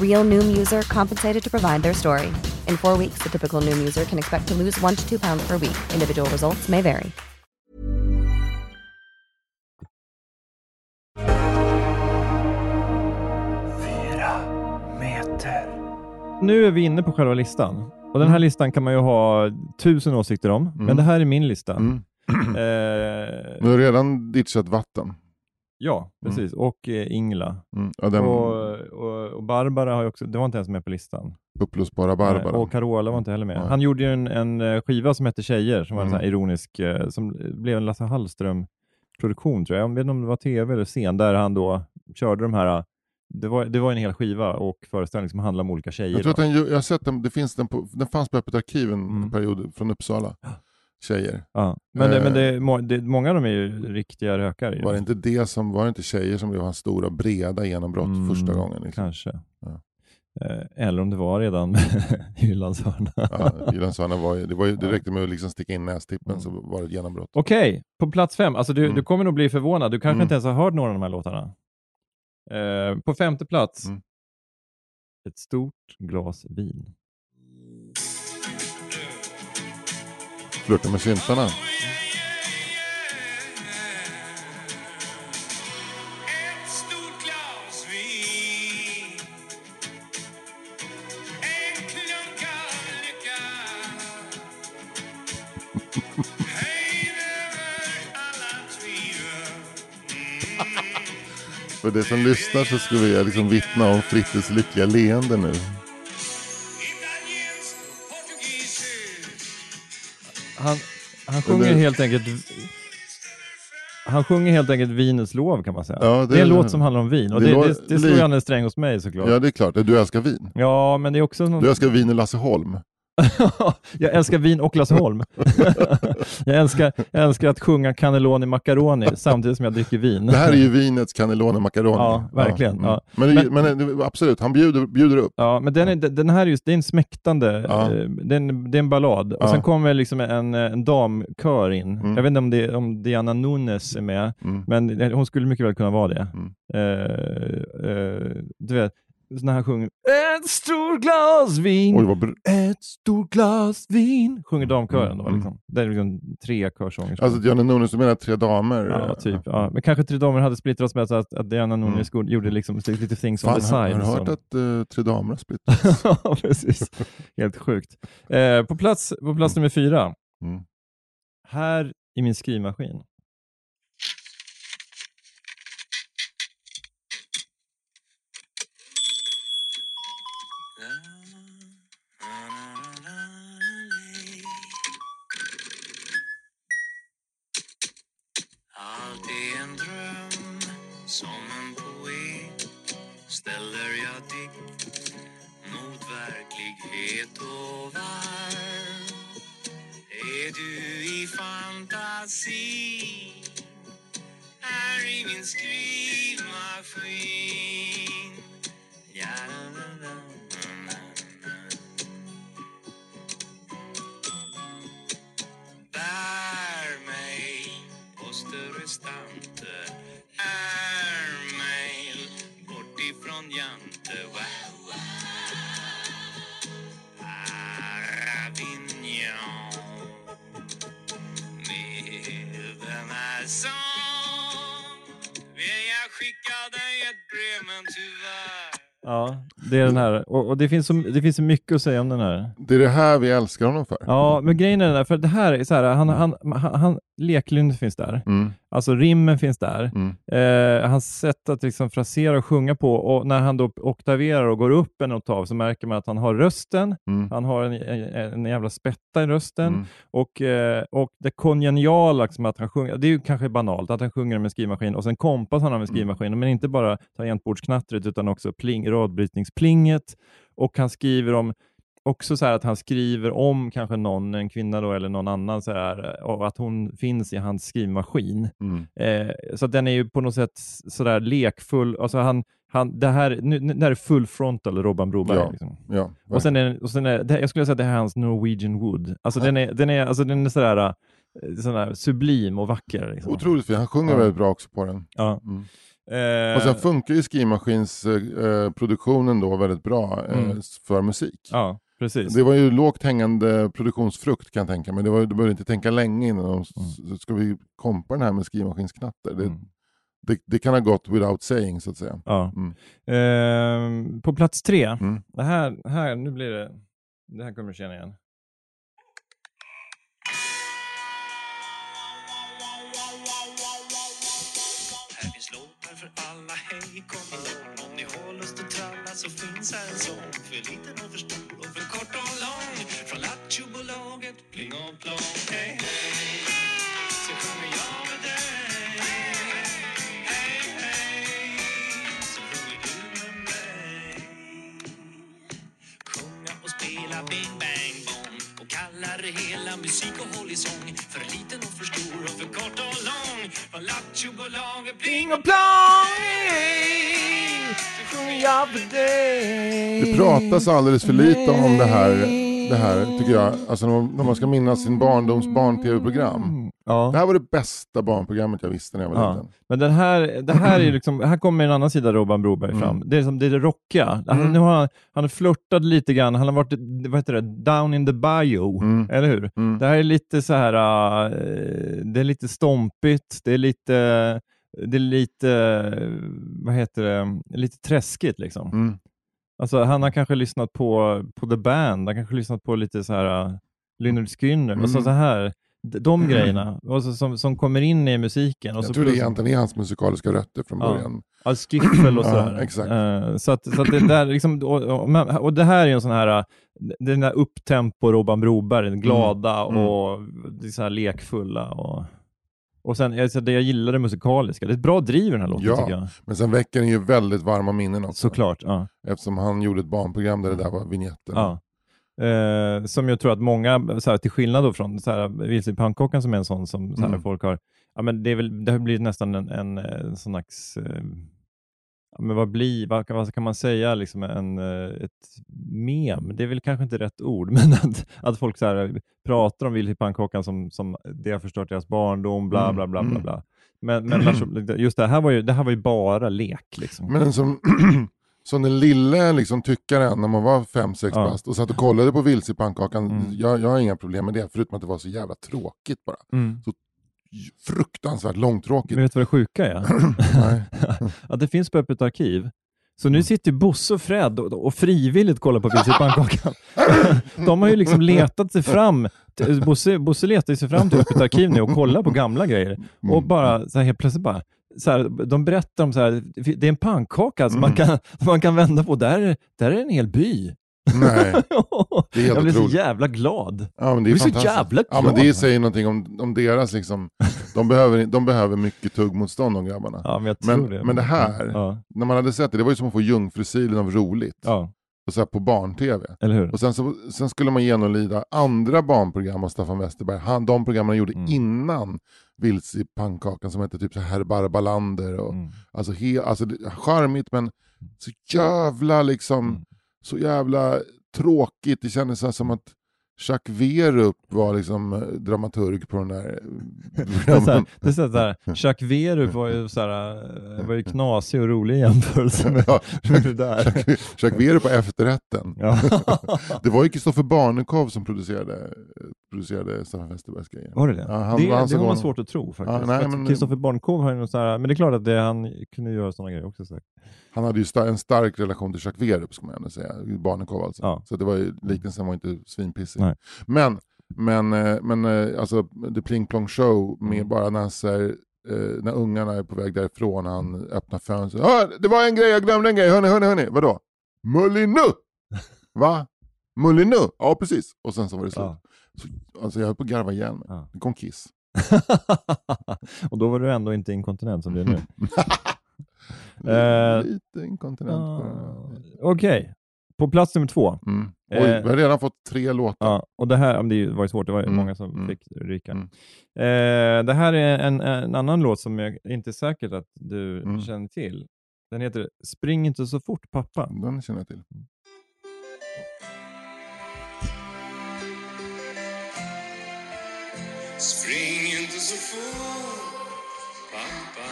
Real Noom user compensated to provide their story. In four weeks, the typical Noom user can expect to lose one to two pounds per week. Individual results may vary. Nu är vi inne på själva listan. Och den här listan kan man ju ha tusen åsikter om, men det här är min lista. Mm. Eh, Du har redan ditchat vatten. Ja, precis. Och eh, Ingla. Mm. Ja, den Och, och, och Barbara har ju också, det var inte ens med på listan. uppblåsbara Barbara. Nej, Och Carola var inte heller med. Nej. Han gjorde ju en, en eh, skiva som hette Tjejer, som var en Mm. sån här ironisk, eh, som blev en Lasse Hallström-produktion tror jag. Jag vet inte om det var tv eller scen, där han då körde de här, eh, det var, det var en hel skiva och föreställning som handlade om olika tjejer. jag tror att den, jag har sett den, det finns den, på, den fanns på Öppet arkiv en Mm. period från Uppsala. Tjejer. ja. Men, det, Eh. men det, må- det, många av dem är ju riktiga rökare. ju. Var det inte det som, var det inte tjejer som blev hans stora breda genombrott Mm, första gången? Liksom? Kanske. Ja. Eh, Eller om det var redan Hylands hörna. Ja, Jyllands hörna var ju, det, var ju, det räckte med att liksom sticka in nästippen Mm. så var det ett genombrott. Okej, på plats fem. Alltså du, Mm. du kommer nog bli förvånad. Du kanske Mm. inte ens har hört några av de här låtarna. Eh, på femte plats. Mm. Ett stort glas vin. Flörta med syntarna. För det som lyssnar så skulle jag liksom vittna om Frittes lyckliga leende nu. Han, han sjunger helt enkelt han sjunger helt enkelt vinets lov kan man säga. Ja, det- det, är en låt som handlar om vin och det det, det, det, slår an en sträng hos mig såklart. Ja det är klart, du älskar vin. Ja, men det är också någon... Du älskar vin i Lasse Holm. jag älskar vin och Lasse Holm. jag, älskar, jag älskar att sjunga cannelloni macaroni samtidigt som jag dricker vin. Det här är ju vinets cannelloni macaroni. Ja, verkligen, mm. ja. Men, det- Men- men, det- absolut, han bjuder, bjuder upp. Ja, men den, är, den här är just, det är en smäktande, Ja. eh, det, är en, det är en ballad. Och Ja. sen kommer liksom en, en damkör in. Mm. Jag vet inte om, det, om Diana Nunes är med, Mm. men hon skulle mycket väl kunna vara det. Mm. Eh, eh, du vet, när han sjunger ett stort glas vin, Oj, vad br- ett stort glas vin, sjunger damkören. Då, Mm. liksom. Det är liksom tre körsånger. Alltså Diana Nunez, du menar tre damer? Ja, typ. Ja. Men kanske Tre Damer hade splittrat med så att, att Diana Nunez Mm. gjorde liksom lite things on Fan, the har, side. har du hört som- att uh, Tre Damer har splittrats? Ja, precis. Helt sjukt. Eh, på, plats, på plats nummer fyra. Mm. Här i min skrivmaskin. Det är den här. Och, och det, finns så, det finns så mycket att säga om den här. Det är det här vi älskar honom för. Ja, men grejen är den där, för det här är så här, han, han, han, han leklynnet finns där. Mm, Alltså rimmen finns där. mm, Eh, hans sätt att liksom frasera och sjunga på och när han då oktaverar och går upp en oktav så märker man att han har rösten, mm, han har en, en, en jävla spätta i rösten. Mm. och, eh, och det kongeniala, liksom att han sjunger, det är ju kanske banalt att han sjunger med skrivmaskin och sen kompas han av en skrivmaskin, men inte bara tangentbordsknattret utan också pling, radbrytningsplinget. Och han skriver om också så här att han skriver om kanske någon, en kvinna då, eller någon annan, så här, och att hon finns i hans skrivmaskin. Mm. Eh, så den är ju på något sätt sådär lekfull. Alltså han, han, det, här, nu, nu- det här är full frontal Robban Broberg. Ja. Liksom. Ja, Och sen är, och sen är det, jag skulle säga att det här är hans Norwegian Wood. Alltså den är, den är, alltså den är sådär, eh, sådär sublim och vacker. Liksom. Otroligt fin. Han sjunger Ja. väldigt bra också på den. Ja. Mm. Eh, Och sen funkar ju skrivmaskinsproduktionen eh, då väldigt bra eh, Mm. för musik. ja, precis. Det var ju lågt hängande produktionsfrukt kan jag tänka mig. Det var, du behövde inte tänka länge innan de, s- ska vi kompa den här med skrivmaskinsknatter. Det, Mm. det, det kan ha gått without saying så att säga. Ja. Mm. Eh, på plats tre, Mm. det här, här, nu blir det, det här kommer du känna igen. Här finns låtar för alla, hej kom ihåg Om ni har lust att tralla så finns här en sång För liten och för stor från pling och plong Hej hej, så sjunger jag med dig. Hej hej, så sjunger du med mig. Sjunga och spela bing bang bong. Och hela musik och håll i sång. För liten och för stor och för kort och lång. Från Lattjobolaget, pling och plong Så sjunger jag för dig. Det pratas alldeles för lite om det här, det här tycker jag. Alltså när man, ska minnas sin barndoms barn-tv-program. Mm. Ja. Det här var det bästa barnprogrammet jag visste när jag var Ja. liten. Men den här, det här är liksom, här kommer en annan sida av Robban Broberg Mm. fram. Det är, som, det är det rockiga. Han, Mm. nu har han, han har flörtat lite grann, han har varit vad heter det, down in the bio, Mm. eller hur? Mm. Det här är lite så här, äh, det är lite stompigt, det är lite, det är lite, vad heter det, lite träskigt liksom. Mm. Alltså, han har kanske lyssnat på, på The Band, han kanske lyssnat på lite så här uh, Lynyrd Skynyrd, och så, Mm. så här, de, de grejerna, och så, som, som kommer in i musiken. Och så Jag tror det egentligen är hans musikaliska rötter från Ja. början. Ja, skiffel och Ja, sådär. exakt. Eh, så att, så att det där liksom, och, och, och det här är ju en sån här, uh, den där upptempo Robban Broberg, glada Mm. och det är så här lekfulla. Och, och sen alltså det jag gillar det musikaliska, det är ett bra driv i den här låten Ja. tycker jag. Men sen väcker den ju väldigt varma minnen också. Såklart. Ja. Eftersom han gjorde ett barnprogram där det där var vignetten. Ja. Eh, som jag tror att många, så här, till skillnad då från Vilse i pannkaka som är en sån som så här, Mm. folk har, ja, men det, är väl, det har blivit nästan en, en, en sån slags, eh, men vad, blir, vad, kan- vad kan man säga, liksom en, eh, ett mem, det är väl kanske inte rätt ord, men att, att folk så här, pratar om i pannkakan som, som det har förstört deras barndom, bla Mm, bla bla bla. mm. bla. Men, men just det här var ju, det här var ju bara lek. Liksom. Men som, Som den lille liksom, tyckaren när man var fem sex Ja. bast och satt och kollade på Vilse i pannkakan. Mm. Jag, jag har inga problem med det, förutom att det var så jävla tråkigt bara. Mm. Fruktansvärt långtråkigt. Men vet du vad det sjuka är? Att det finns på Öppet arkiv. Så nu sitter Bosse och Fred och, och frivilligt kollar på Vilse i pannkakan. De har ju liksom letat sig fram. Bosse, Bosse letar sig fram till Öppet arkiv nu och kollar på gamla grejer. Och bara så här, helt plötsligt bara, så här, de berättar om så här, det är en pannkaka som man, kan, man kan vända på. Där, är- där är en hel by. Nej. Det är helt jag blev så otroligt. jävla glad. Ja, men det är Jag blir så jävla Ja, men glad. det säger någonting om, om deras liksom, de behöver, de behöver mycket tuggmotstånd de grabbarna. Ja, men jag tror Men, det. men det här, Ja, när man hade sett det, det var ju som att få jungfrusilen av roligt. ja Och så här på barn-tv. eller hur? Och sen, så, sen skulle man genomlida andra barnprogram av Staffan Westerberg. Han, de programmen han gjorde Mm. innan Vilse i pannkakan som hette typ så här Barbalander. Och, Mm. Alltså, he, alltså charmigt men så jävla liksom, Mm. Så jävla tråkigt. Det kändes så som att Jacques Werup var liksom eh, dramaturg på den där eh, Det är så här, programmen. det är så här, Jacques Werup var ju, så här, eh, var ju knasig och rolig i jämförelse med, Ja, med det där. Jacques, Jacques Werup på efterrätten. Ja. Det var ju Kristoffer Barnekow som producerade, producerade Staffan Westerbergs grejer. Var det det? Ja, han- det han det har man svårt att tro faktiskt. Ja, nej, Kristoffer har ju något så här, men det är klart att det, han kunde göra sådana grejer också. säkert. Han hade ju sta- en stark relation till Jacques Werup, ska man ändå säga. Barnekow alltså. Ja. Så det var ju, liknelsen var inte svinpissig. Nej. Men, men, eh, men eh, alltså, The Pling Plong Show, med Mm. bara när, han säger, eh, när ungarna är på väg därifrån, han öppnar fönstret. Ah, det var en grej, jag glömde en grej, hörni, hörni, hörni. Vadå? Mullinu! Va? Mullinu? Ja, precis. Och sen så var det slut. Ja. Så, alltså jag höll på att garva igen. Ja. Det kom Kiss. och då var du ändå inte inkontinent som du är nu. Eh, Lite inkontinent. Ah, Okej, på plats nummer två. Mm. Oj, Eh, vi har redan fått tre låtar. Ja, och det här, det var ju svårt, det var Mm, många som mm, fick ryka. mm. Eh, det här är en, en annan låt som jag inte är säkert att du Mm. känner till. Den heter Spring inte så fort pappa. Den känner jag till. Spring inte så fort, pappa.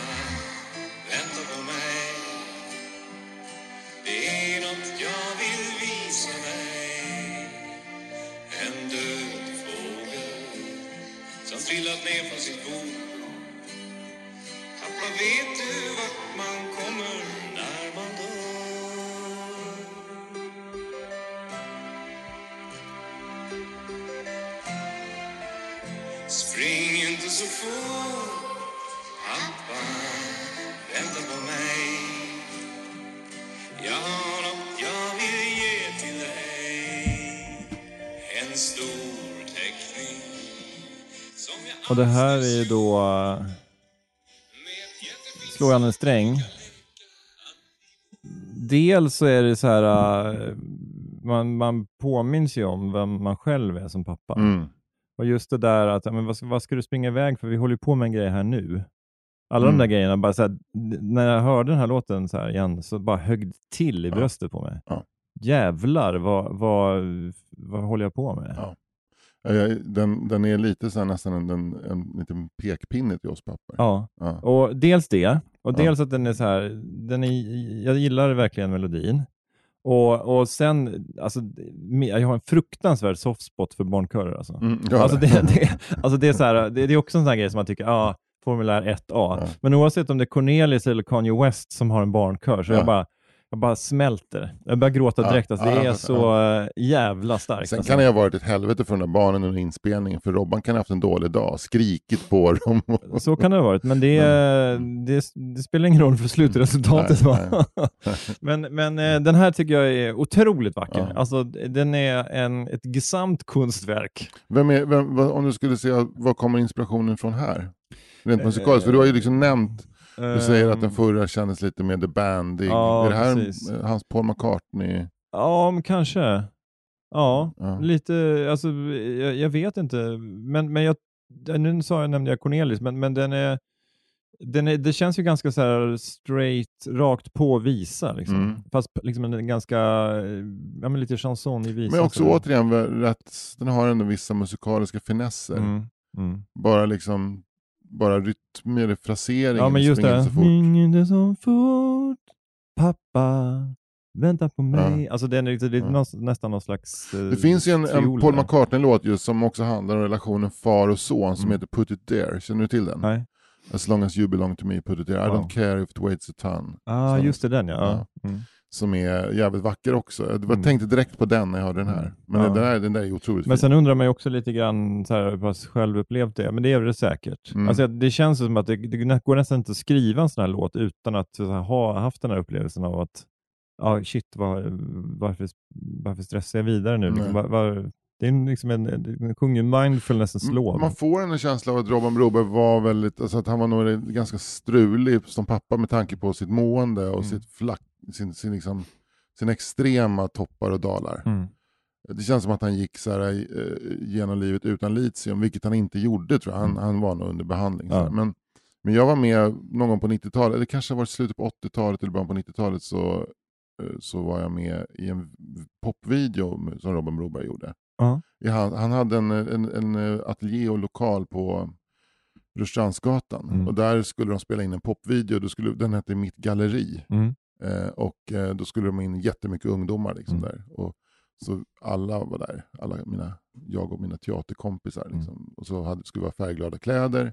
Vänta på mig. Det är något jag vill visa dig. En död fågel som trillat ner från sitt bo. Pappa, vet du vart man kommer så fort, pappa. Vänta på mig. Jag har något jag vill ge till dig. En stor teckning. Som jag Och det här är ju då Slår jag en sträng. Dels så är det så här, eh, man, man påminns ju om vem man själv är som pappa. Mm. Och just det där att, men vad, ska, vad ska du springa iväg för? Vi håller ju på med en grej här nu. Alla Mm. de där grejerna, bara så här, när jag hörde den här låten så här igen så bara högg till i Ja. bröstet på mig. Ja. Jävlar, vad, vad, vad håller jag på med? Ja. Den, den är lite så här, nästan en, en, en liten pekpinne till oss pappor. Ja. Ja. Och dels det, och dels att den är så här, den är, jag gillar verkligen melodin. Och, och sen, alltså, jag har en fruktansvärd softspot för barnkörer. Alltså. Mm, Alltså, det, det, alltså det, är så här, det, det är också en sån här grej som man tycker, ja, formulär 1A. Ja. Men oavsett om det är Cornelis eller Kanye West som har en barnkör, så Ja. jag, bara, jag bara smälter. Jag börjar gråta direkt. Alltså, det är så jävla starkt. Sen alltså. kan det ha varit ett helvete för de där barnen under inspelningen, för Robban kan ha haft en dålig dag, skrikit på dem. Så kan det ha varit, men det, det, det spelar ingen roll för slutresultatet. Nej, va? men men eh, den här tycker jag är otroligt vacker. Ja. Alltså, den är en, ett gesamtkunstverk. Vem är, vem, om du skulle säga, var kommer inspirationen från här? Rent musikaliskt, för du har ju liksom nämnt, du säger att den Ehm, förra kändes lite mer The Bandig. Ja, är det här precis. eh, hans Paul McCartney? Ja, kanske. Ja, Ja. lite, alltså jag, jag vet inte. Men, men jag, nu sa jag, nämnde jag Cornelis, men, men den är, den är, det känns ju ganska så här straight, rakt på visa. Liksom. Mm. Fast liksom en ganska, ja men lite chanson i visan. Men också sådär. återigen, rätt, den har ändå vissa musikaliska finesser. Mm. Mm. Bara liksom, bara rytmer, fraseringen. Ja men just springer det. så fort. Inte så fort, pappa. Vänta på mig. Alltså det är, lite- det är Ja. någon- nästan någon slags eh, Det finns ju en, en Paul. McCartney-låt just som också handlar om relationen far och son som Mm. heter Put It There. Känner du till den? Nej. As long as you belong to me, put it there. I Wow. don't care if it weighs a ton. Ah, Som- just det, den ja. ja. Mm. Som är jävligt vacker också. Jag Mm. tänkte direkt på den när jag hörde den här. Men Ja. den, där, den där är otroligt Men fin. sen undrar man ju också lite grann så här, hur pass självupplevt det är, men det är det säkert. Mm. Alltså, det känns som att det, det går nästan inte att skriva en sån här låt utan att här, ha haft den här upplevelsen av att ja, shit, var, varför, varför stressar jag vidare nu? Liksom, var, var, det är en- liksom en, en sjunger mindfulnessen slår. Man får en känsla av att Robban Broberg var väldigt, alltså att han var nog ganska strulig som pappa med tanke på sitt mående och Mm. sitt flack, sin, sin, liksom, sin extrema toppar och dalar. Mm. Det känns som att han gick så här, eh, genom livet utan litium, vilket han inte gjorde tror jag. Han, Mm. han var nog under behandling. Ja. Men, men jag var med någon gång på 90-talet, det kanske var slutet på 80-talet eller början på 90-talet så, eh, så var jag med i en popvideo som Robin Broberg gjorde. Ja. Han, han hade en, en, en eh, ateljé och lokal på Rörstrandsgatan Mm. och där skulle de spela in en popvideo, då skulle, den hette Mitt galleri. Mm. Eh, och eh, då skulle de in jättemycket ungdomar liksom Mm. där. Och, så alla var där, alla mina, jag och mina teaterkompisar. Mm. Liksom. Och så hade, skulle det vara färgglada kläder.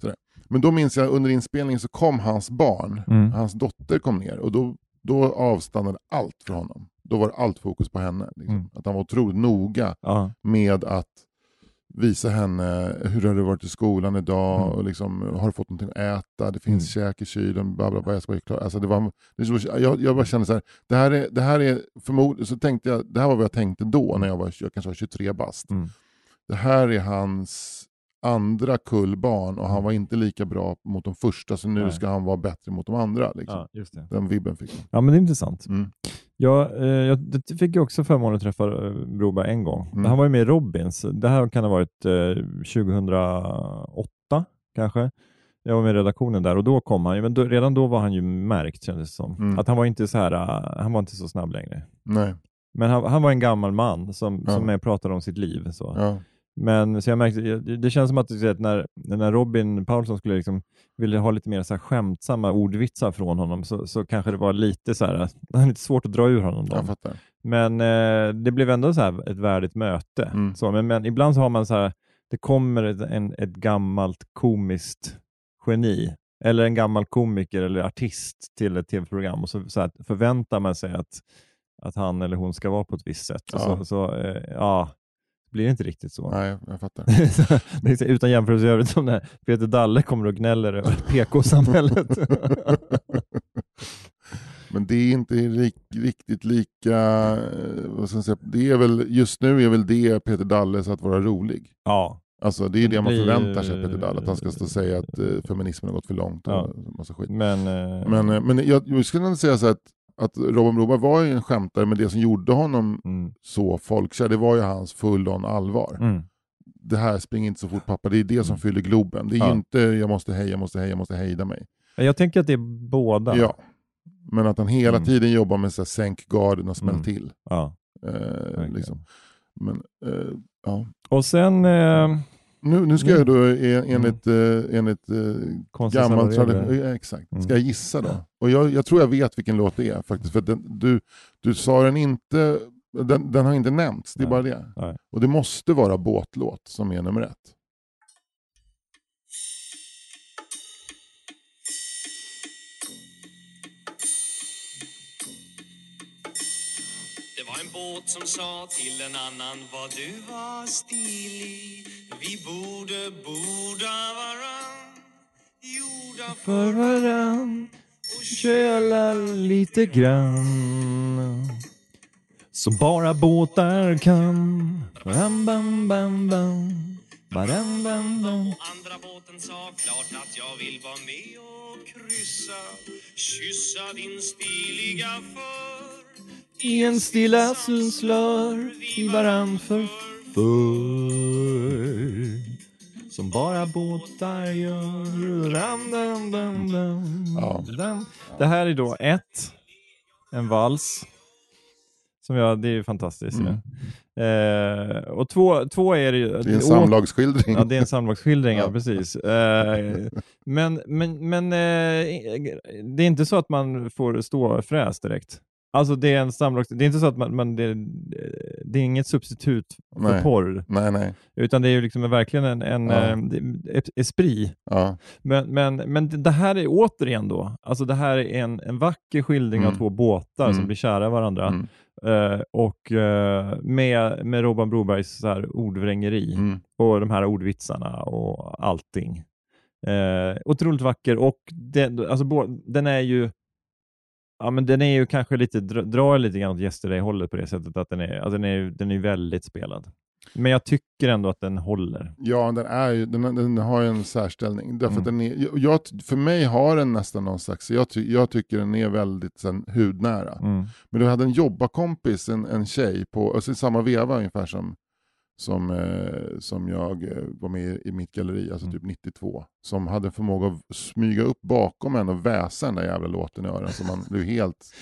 Sådär. Men då minns jag under inspelningen så kom hans barn, Mm. hans dotter kom ner och då, då avstannade allt för honom. Då var allt fokus på henne. Liksom. Mm. Att han var otroligt noga Ja. med att visa henne hur har du varit i skolan idag, Mm. och liksom, har du fått någonting att äta, det finns Mm. käk i kylen, bla bla bla, jag ska vara. Alltså det var, det jag, jag bara kände så här, det här är, det här är förmodligen, så tänkte jag, det här var vad jag tänkte då när jag var jag kanske var 23 bast. Mm. Det här är hans andra kull barn och han var inte lika bra mot de första så nu Nej. ska han vara bättre mot de andra. Liksom. ja, det. Den vibben fick jag. Ja, men det är intressant. Mm. Ja, eh, jag fick ju också förmånen att träffa eh, Broberg en gång. Mm. Han var ju med i Robins. Det här kan ha varit eh, 2008 kanske. Jag var med i redaktionen där och då kom han men då, redan då var han ju märkt kändes det som. Mm. Att han var inte så här, eh, han var inte så snabb längre. Nej. Men han, han var en gammal man som, Ja. som pratade om sitt liv. Så. Ja. Men så jag märkte, det känns som att, vet, när, när Robin Paulsson skulle liksom, ville ha lite mer så här skämtsamma ordvitsar från honom så, så kanske det var lite så här, lite svårt att dra ur honom. Fattar. Men eh, det blev ändå så här ett värdigt möte. Mm. Så, men, men ibland så har man så här, det kommer ett, en, ett gammalt komiskt geni eller en gammal komiker eller artist till ett tv-program och så, så här, förväntar man sig att, att han eller hon ska vara på ett visst sätt. Ja. Så, så eh, ja, blir inte riktigt så. Nej, jag fattar. det är så- Utan jämförelse i övrigt som när Peter Dalle kommer och gnäller över PK-samhället. Men det är inte rik, riktigt lika, eh, vad ska jag säga, det är väl, just nu är väl det Peter Dalles att vara rolig. ja, Alltså det är det man förväntar sig Peter Dalle, att han ska stå och säga att eh, feminismen har gått för långt och Ja. massa skit. men... eh, Men, men jag, jag skulle säga så att, att Robin Broberg var ju en skämtare, men det som gjorde honom mm, så folkkär, det var ju hans full on allvar. mm, Det här springer inte så fort pappa, det är det som Mm. fyller Globen. Det är Ja. inte jag måste heja, jag måste heja, jag måste hejda mig. Jag tänker att det är båda. Ja. Men att han hela Mm. tiden jobbar med så här, sänk garden och smäll Mm. till. Ja, Eh, liksom. Men, eh, ja. Och sen... Eh, nu, nu ska Mm. jag då en- enligt, eh, enligt eh, konstiga gammal samma regler. tradition, exakt. Mm. Ska jag gissa då? Och jag, jag tror jag vet vilken låt det är faktiskt. För den, du, du sa den inte, den, den har inte nämnts, det är Nej. bara det. Nej. Och det måste vara båtlåt som är nummer ett. Det var en båt som sa till en annan vad du var stilig. Vi borde borda varann. Jorda För varann köla lite grann. Som bara båtar kan. Bam, bam, bam, bam. Badam, bam, bam. Och andra båten sa klart att jag vill vara med och kryssa. Kyssa din stiliga för. I en stilla slör i varann för förr Som bara båtar gör Ram, dam, dam, dam, Ja. dam. Det här är då ett, en vals. Som jag, det är ju fantastiskt. Mm. ju. Eh, och två, två är det ju... Det är en samlagsskildring. Ja, det är en samlagsskildring, ja. Ja. precis. Eh, men men, men eh, det är inte så att man får stå fräs direkt. Alltså det är en samlags... Det är inte så att man, man det, det är inget substitut för Nej. porr, Nej, nej. utan det är ju liksom verkligen en, en Ja. eh, det- esprit. Ja. Men, men, men det här är återigen då, alltså det här är en, en vacker skildring av Mm. två båtar som Mm. blir kära varandra. Mm. Eh, och eh, med, med Robban Brobergs så här ordvrängeri Mm. och de här ordvitsarna och allting. Eh, otroligt vacker och den, alltså, den är ju Ja, men den är ju kanske lite, dra- drar lite grann åt Yesterday-hållet på det sättet att den är, alltså den är, den är väldigt spelad. Men jag tycker ändå att den håller. Ja, den, är ju, den, den har ju en särställning. Därför Mm. den är, jag, för mig har den nästan någon slags, jag, ty, jag tycker den är väldigt sen, hudnära. Mm. Men du hade en jobbarkompis, en, en tjej, på, alltså i samma veva ungefär som, som, eh, som jag eh, var med i, mitt galleri, alltså Mm. typ 92. Som hade en förmåga att smyga upp bakom en och väsa den där jävla låten i öronen. Så man blev helt,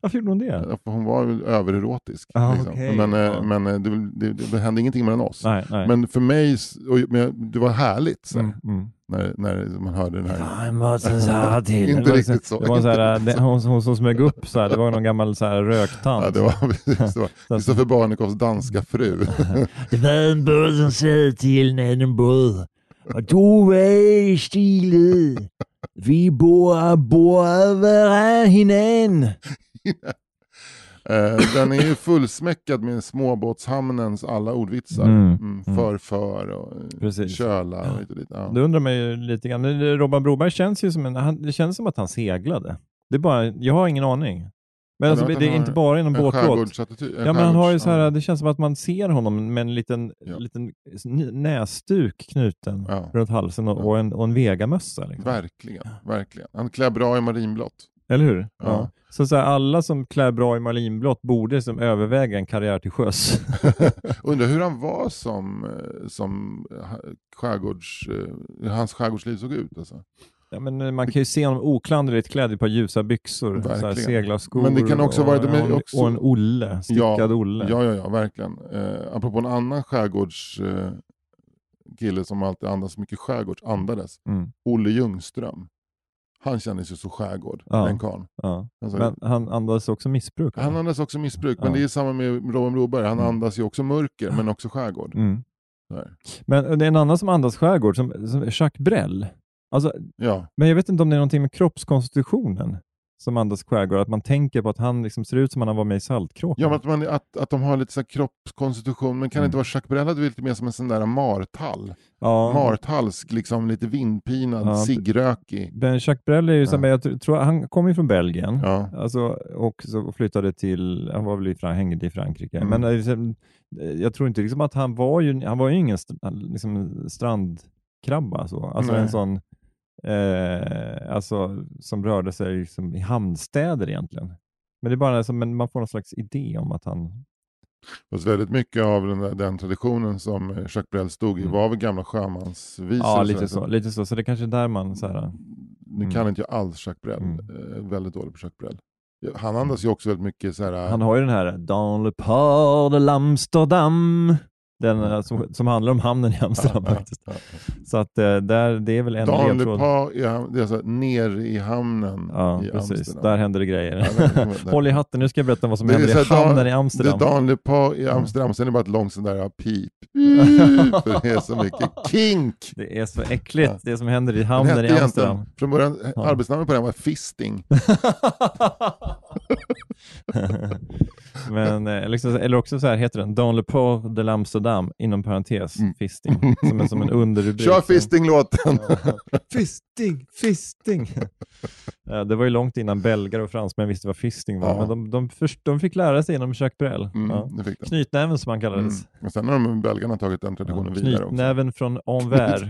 Varför gjorde hon det? ja, för hon var övererotisk. Ah, liksom. okej. Men, eh, Ja. men eh, det, det, det hände ingenting mellan oss. Nej, nej. Men för mig, och, men det var härligt så, här, mm, mm. när, när man hörde den här. Inte riktigt så. Det var så här, det, hon, hon som smög upp, så här, det var någon gammal så här, röktant. Ja, det var Kristoffer Barnekows danska fru. Det var en båd som sagde till en anden båd. Og du var stilet. Vi bor, bor över hinanden. Eh, den är ju fullsmäckad med småbåtshamnens alla ordvitsar. Mm, Mm, för, för och eh, Precis. köla och lite, lite. Ja. Då undrar man ju lite grann, men Robban Broberg känns ju som en, han, det känns som att han seglade. Det är bara, jag har ingen aning. Men alltså, det är inte bara inom en Ja, men han har ju så här, det känns som att man ser honom med en liten, Ja. liten näsduk knuten Ja. runt halsen och, Ja. och en, och en vegamössa. Liksom. Verkligen, verkligen. Han klär bra i marinblått. Eller hur? Ja. Så, så här, alla som klär bra i marinblått borde som överväga en karriär till sjöss. Undrar hur han var som, eh, som eh, skärgårds, eh, hans skärgårdsliv såg ut. Alltså. ja, men man kan ju se honom oklanderligt klädd i ett par ljusa byxor, så här, seglarskor Men det kan också och, vara- de är och, en- också- och en Olle, stickad Olle. Ja, ja, ja, verkligen. Eh, apropå en annan skärgårds eh, som alltid andas mycket skärgårds, andades. Mm, Olle Ljungström. Han kändes ju så skärgård, Ja. den karln. ja. Alltså, Men han andades också missbruk. va? han andas också missbruk, men Ja. det är samma med Robin Broberg. Han Mm. andas ju också mörker, men också skärgård. Mm. Men det är en annan som andas skärgård, som, som Jacques Brel. Alltså, Ja, men jag vet inte om det är någonting med kroppskonstitutionen som andas skärgård, att man tänker på att han liksom ser ut som han var med i Saltkråkan. ja men att, man, att, att de har lite så kroppskonstitution, men kan det Mm. inte vara Jacques Brel hade lite mer som en sån där martall? ja. Martalsk, liksom lite vindpinad, Ja, ciggrökig. Ben Jacques Brel är ju, Ja. men jag tr- tror, han kommer ju från Belgien. Ja. Alltså, och så flyttade till, han var väl i, hängde i Frankrike. Mm. Men eh, liksom, eh, jag tror inte liksom att han var ju, han var ju ingen liksom, strandkrabba. Så. Alltså Nej. en sån, eh, alltså, som rörde sig liksom i hamnstäder egentligen. Men det är bara alltså, men man får någon slags idé om att han... Fast väldigt mycket av den, den traditionen som Jacques Brel stod i Mm. var väl gamla sjömansvisor. Ja, lite så, lite så. Så det kanske är där man så här, Nu Mm. kan inte jag alls Jacques Brel. Mm. Eh, väldigt dålig på Jacques Brel. Han andas ju också väldigt mycket så här. Han har ju den här Dans le port de l'Amsterdam, den eh, som, som handlar om hamnen i Amsterdam Ja, faktiskt. ja, Så att eh, där, det är väl en Dan Le ledtråd. Det är alltså ner i hamnen Ja, i precis. Amsterdam. Där händer det grejer. Ja, Håll i hatten, nu ska jag berätta vad som Det händer i hamnen i Dan- Amsterdam. Det är Dan Le Pas i Amsterdam, sen är det bara ett långt sånt där pip. För det är så mycket kink. Det är så äckligt, det som händer i hamnen i Amsterdam. Från början, Ja. arbetsnamnet på den var fisting. Men, eh, liksom, eller också så här heter den, Dans le port de l'Amsterdam, inom parentes, Mm. fisting. Som en, som en underrubrik. Kör fisting-låten! fisting, fisting. Ja, det var ju långt innan belgare och fransmän visste vad fisting var, Ja. men de, de, först, de fick lära sig genom Jacques Brel. Mm, Ja. Knytnäven som han Mm. kallades. Och sen har de belgarna tagit den traditionen vidare också. Knytnäven från Anvers.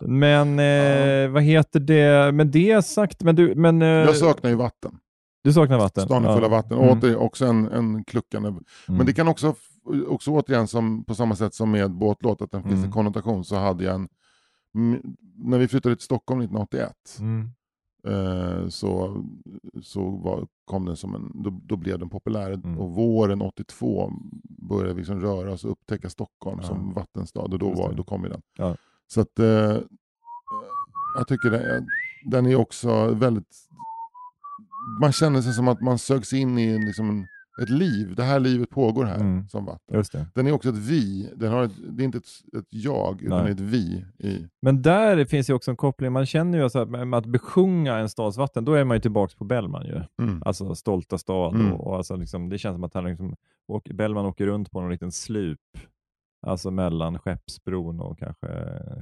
Men eh, vad heter det, med det sagt, men du, men, eh, Jag saknar ju vatten. Du saknar vatten? Stan är full av vatten. Mm. Åter, också en, en kluckande... Mm. Men det kan också, också återigen, som, på samma sätt som med båtlåt, att den finns Mm. en konnotation, så hade jag en... När vi flyttade till Stockholm 1981 Mm. eh, så, så var, kom den som en, då, då blev den populär. Mm. Och våren 82 började vi liksom röra oss och upptäcka Stockholm Ja. som vattenstad och då, var, då kom ju den. Ja. Så att eh, jag tycker den, den är också väldigt man känner sig som att man sögs in i en, liksom en, ett liv. Det här livet pågår här Mm. som vatten. Den är också ett vi, den har ett, det är inte ett, ett jag, utan Nej. ett vi. I, Men där finns ju också en koppling, man känner ju att med att besjunga en stads vatten, då är man ju tillbaka på Bellman ju. mm. Alltså stolta stad Mm. och, och alltså liksom, det känns som att han liksom, åker, Bellman åker runt på någon liten slup. Alltså mellan Skeppsbron och kanske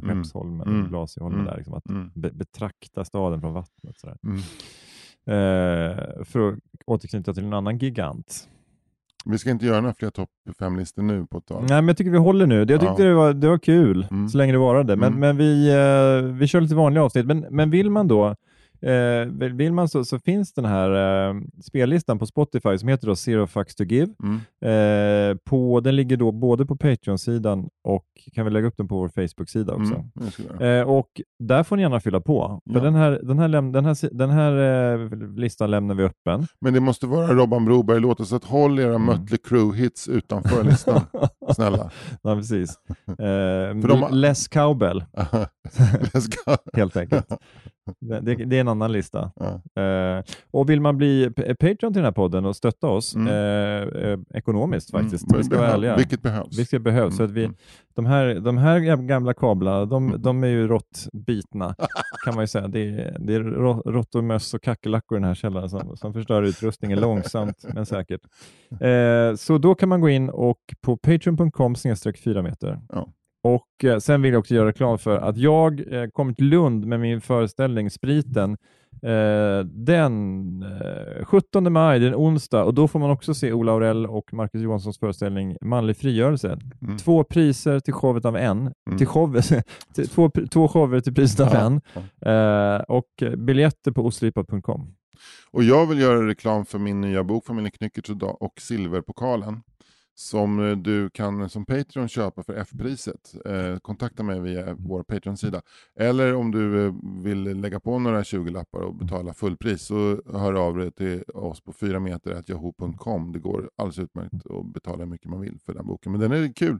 Skeppsholmen, Mm. mm. Blasieholmen Mm. där. Liksom, att Mm. be, betrakta staden från vattnet. Sådär. Eh, för att återknyta till en annan gigant. Vi ska inte göra några fler topp fem-listor nu på ett tag. Nej, men jag tycker vi håller nu. Jag tyckte Ja. det, var, det var kul, Mm. så länge det varade. Men, Mm. men vi, eh, vi kör lite vanliga avsnitt. Men, men vill man då, eh, vill man så, så finns den här eh, spellistan på Spotify som heter då Zero Fucks to Give. Mm. Eh, på, den ligger då både på Patreon-sidan och kan vi lägga upp den på vår Facebook-sida också. Mm. Eh, och där får ni gärna fylla på. För Ja. den här, den här, läm- den här, den här eh, listan lämnar vi öppen. Men det måste vara Robban Broberg-låtar, så att håll era Mm. Mötley Crüe-hits utanför listan. Snälla. ja, precis. Eh, För de Less cowbell, Let's go. helt enkelt. Det, det, är en annan lista. Ja. Eh, och vill man bli Patreon till den här podden och stötta oss Mm. eh, eh, ekonomiskt faktiskt, Mm, vi ska vara behö- ärliga. Vilket behövs. Vilket behövs. Så att vi, Mm. de, här, de här gamla kablarna, de, de är ju råttbitna kan man ju säga. Det är, det är rå- råttor, möss och kackerlackor i den här källaren som, som förstör utrustningen långsamt men säkert. Eh, så då kan man gå in och på patreon.com 4 meter. Ja. Och eh, Sen vill jag också göra reklam för att jag eh, kommer till Lund med min föreställning Spriten eh, den eh, 17 maj, det är en onsdag, och då får man också se Ola Aurell och Marcus Johanssons föreställning Manlig frigörelse. Mm. Två priser till showet av en. Mm. Till show, till, två, två shower till priset av Ja, en. Eh, och biljetter på oslipat.com. Och jag vill göra reklam för min nya bok Familjen Knyckert och Da- och Silverpokalen. Som eh, du kan som Patreon köpa för F-priset. Eh, kontakta mig via vår Patreon-sida. Eller om du eh, vill lägga på några 20-lappar och betala fullpris så hör av dig till oss på 4 meter.yahoo.com. Det går alldeles utmärkt att betala hur mycket man vill för den boken. Men den är kul.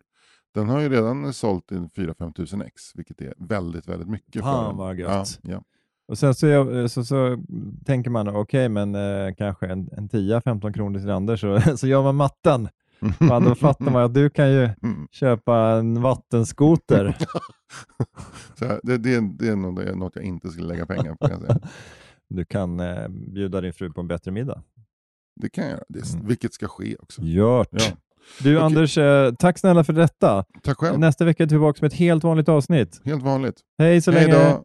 Den har ju redan sålt i 4-5 tusen ex, vilket är väldigt, väldigt mycket. Fan, vad gött. Ja, ja. Och sen så, är- så, så tänker man, okej, men eh, kanske en, en 10-15 kronor till Anders, så, så gör man matten. Fan, då fattar man att du kan ju Mm. köpa en vattenskoter. Så här, det, det, är- det är något jag inte skulle lägga pengar på. Kan säga. Du kan eh, bjuda din fru på en bättre middag. Det kan jag göra, det, Mm. vilket ska ske också. Gjort. Ja. Du Okej. Anders, eh, tack snälla för detta. Tack själv, Nästa vecka är vi tillbaka med ett helt vanligt avsnitt. helt vanligt. Hej så Hej länge. då!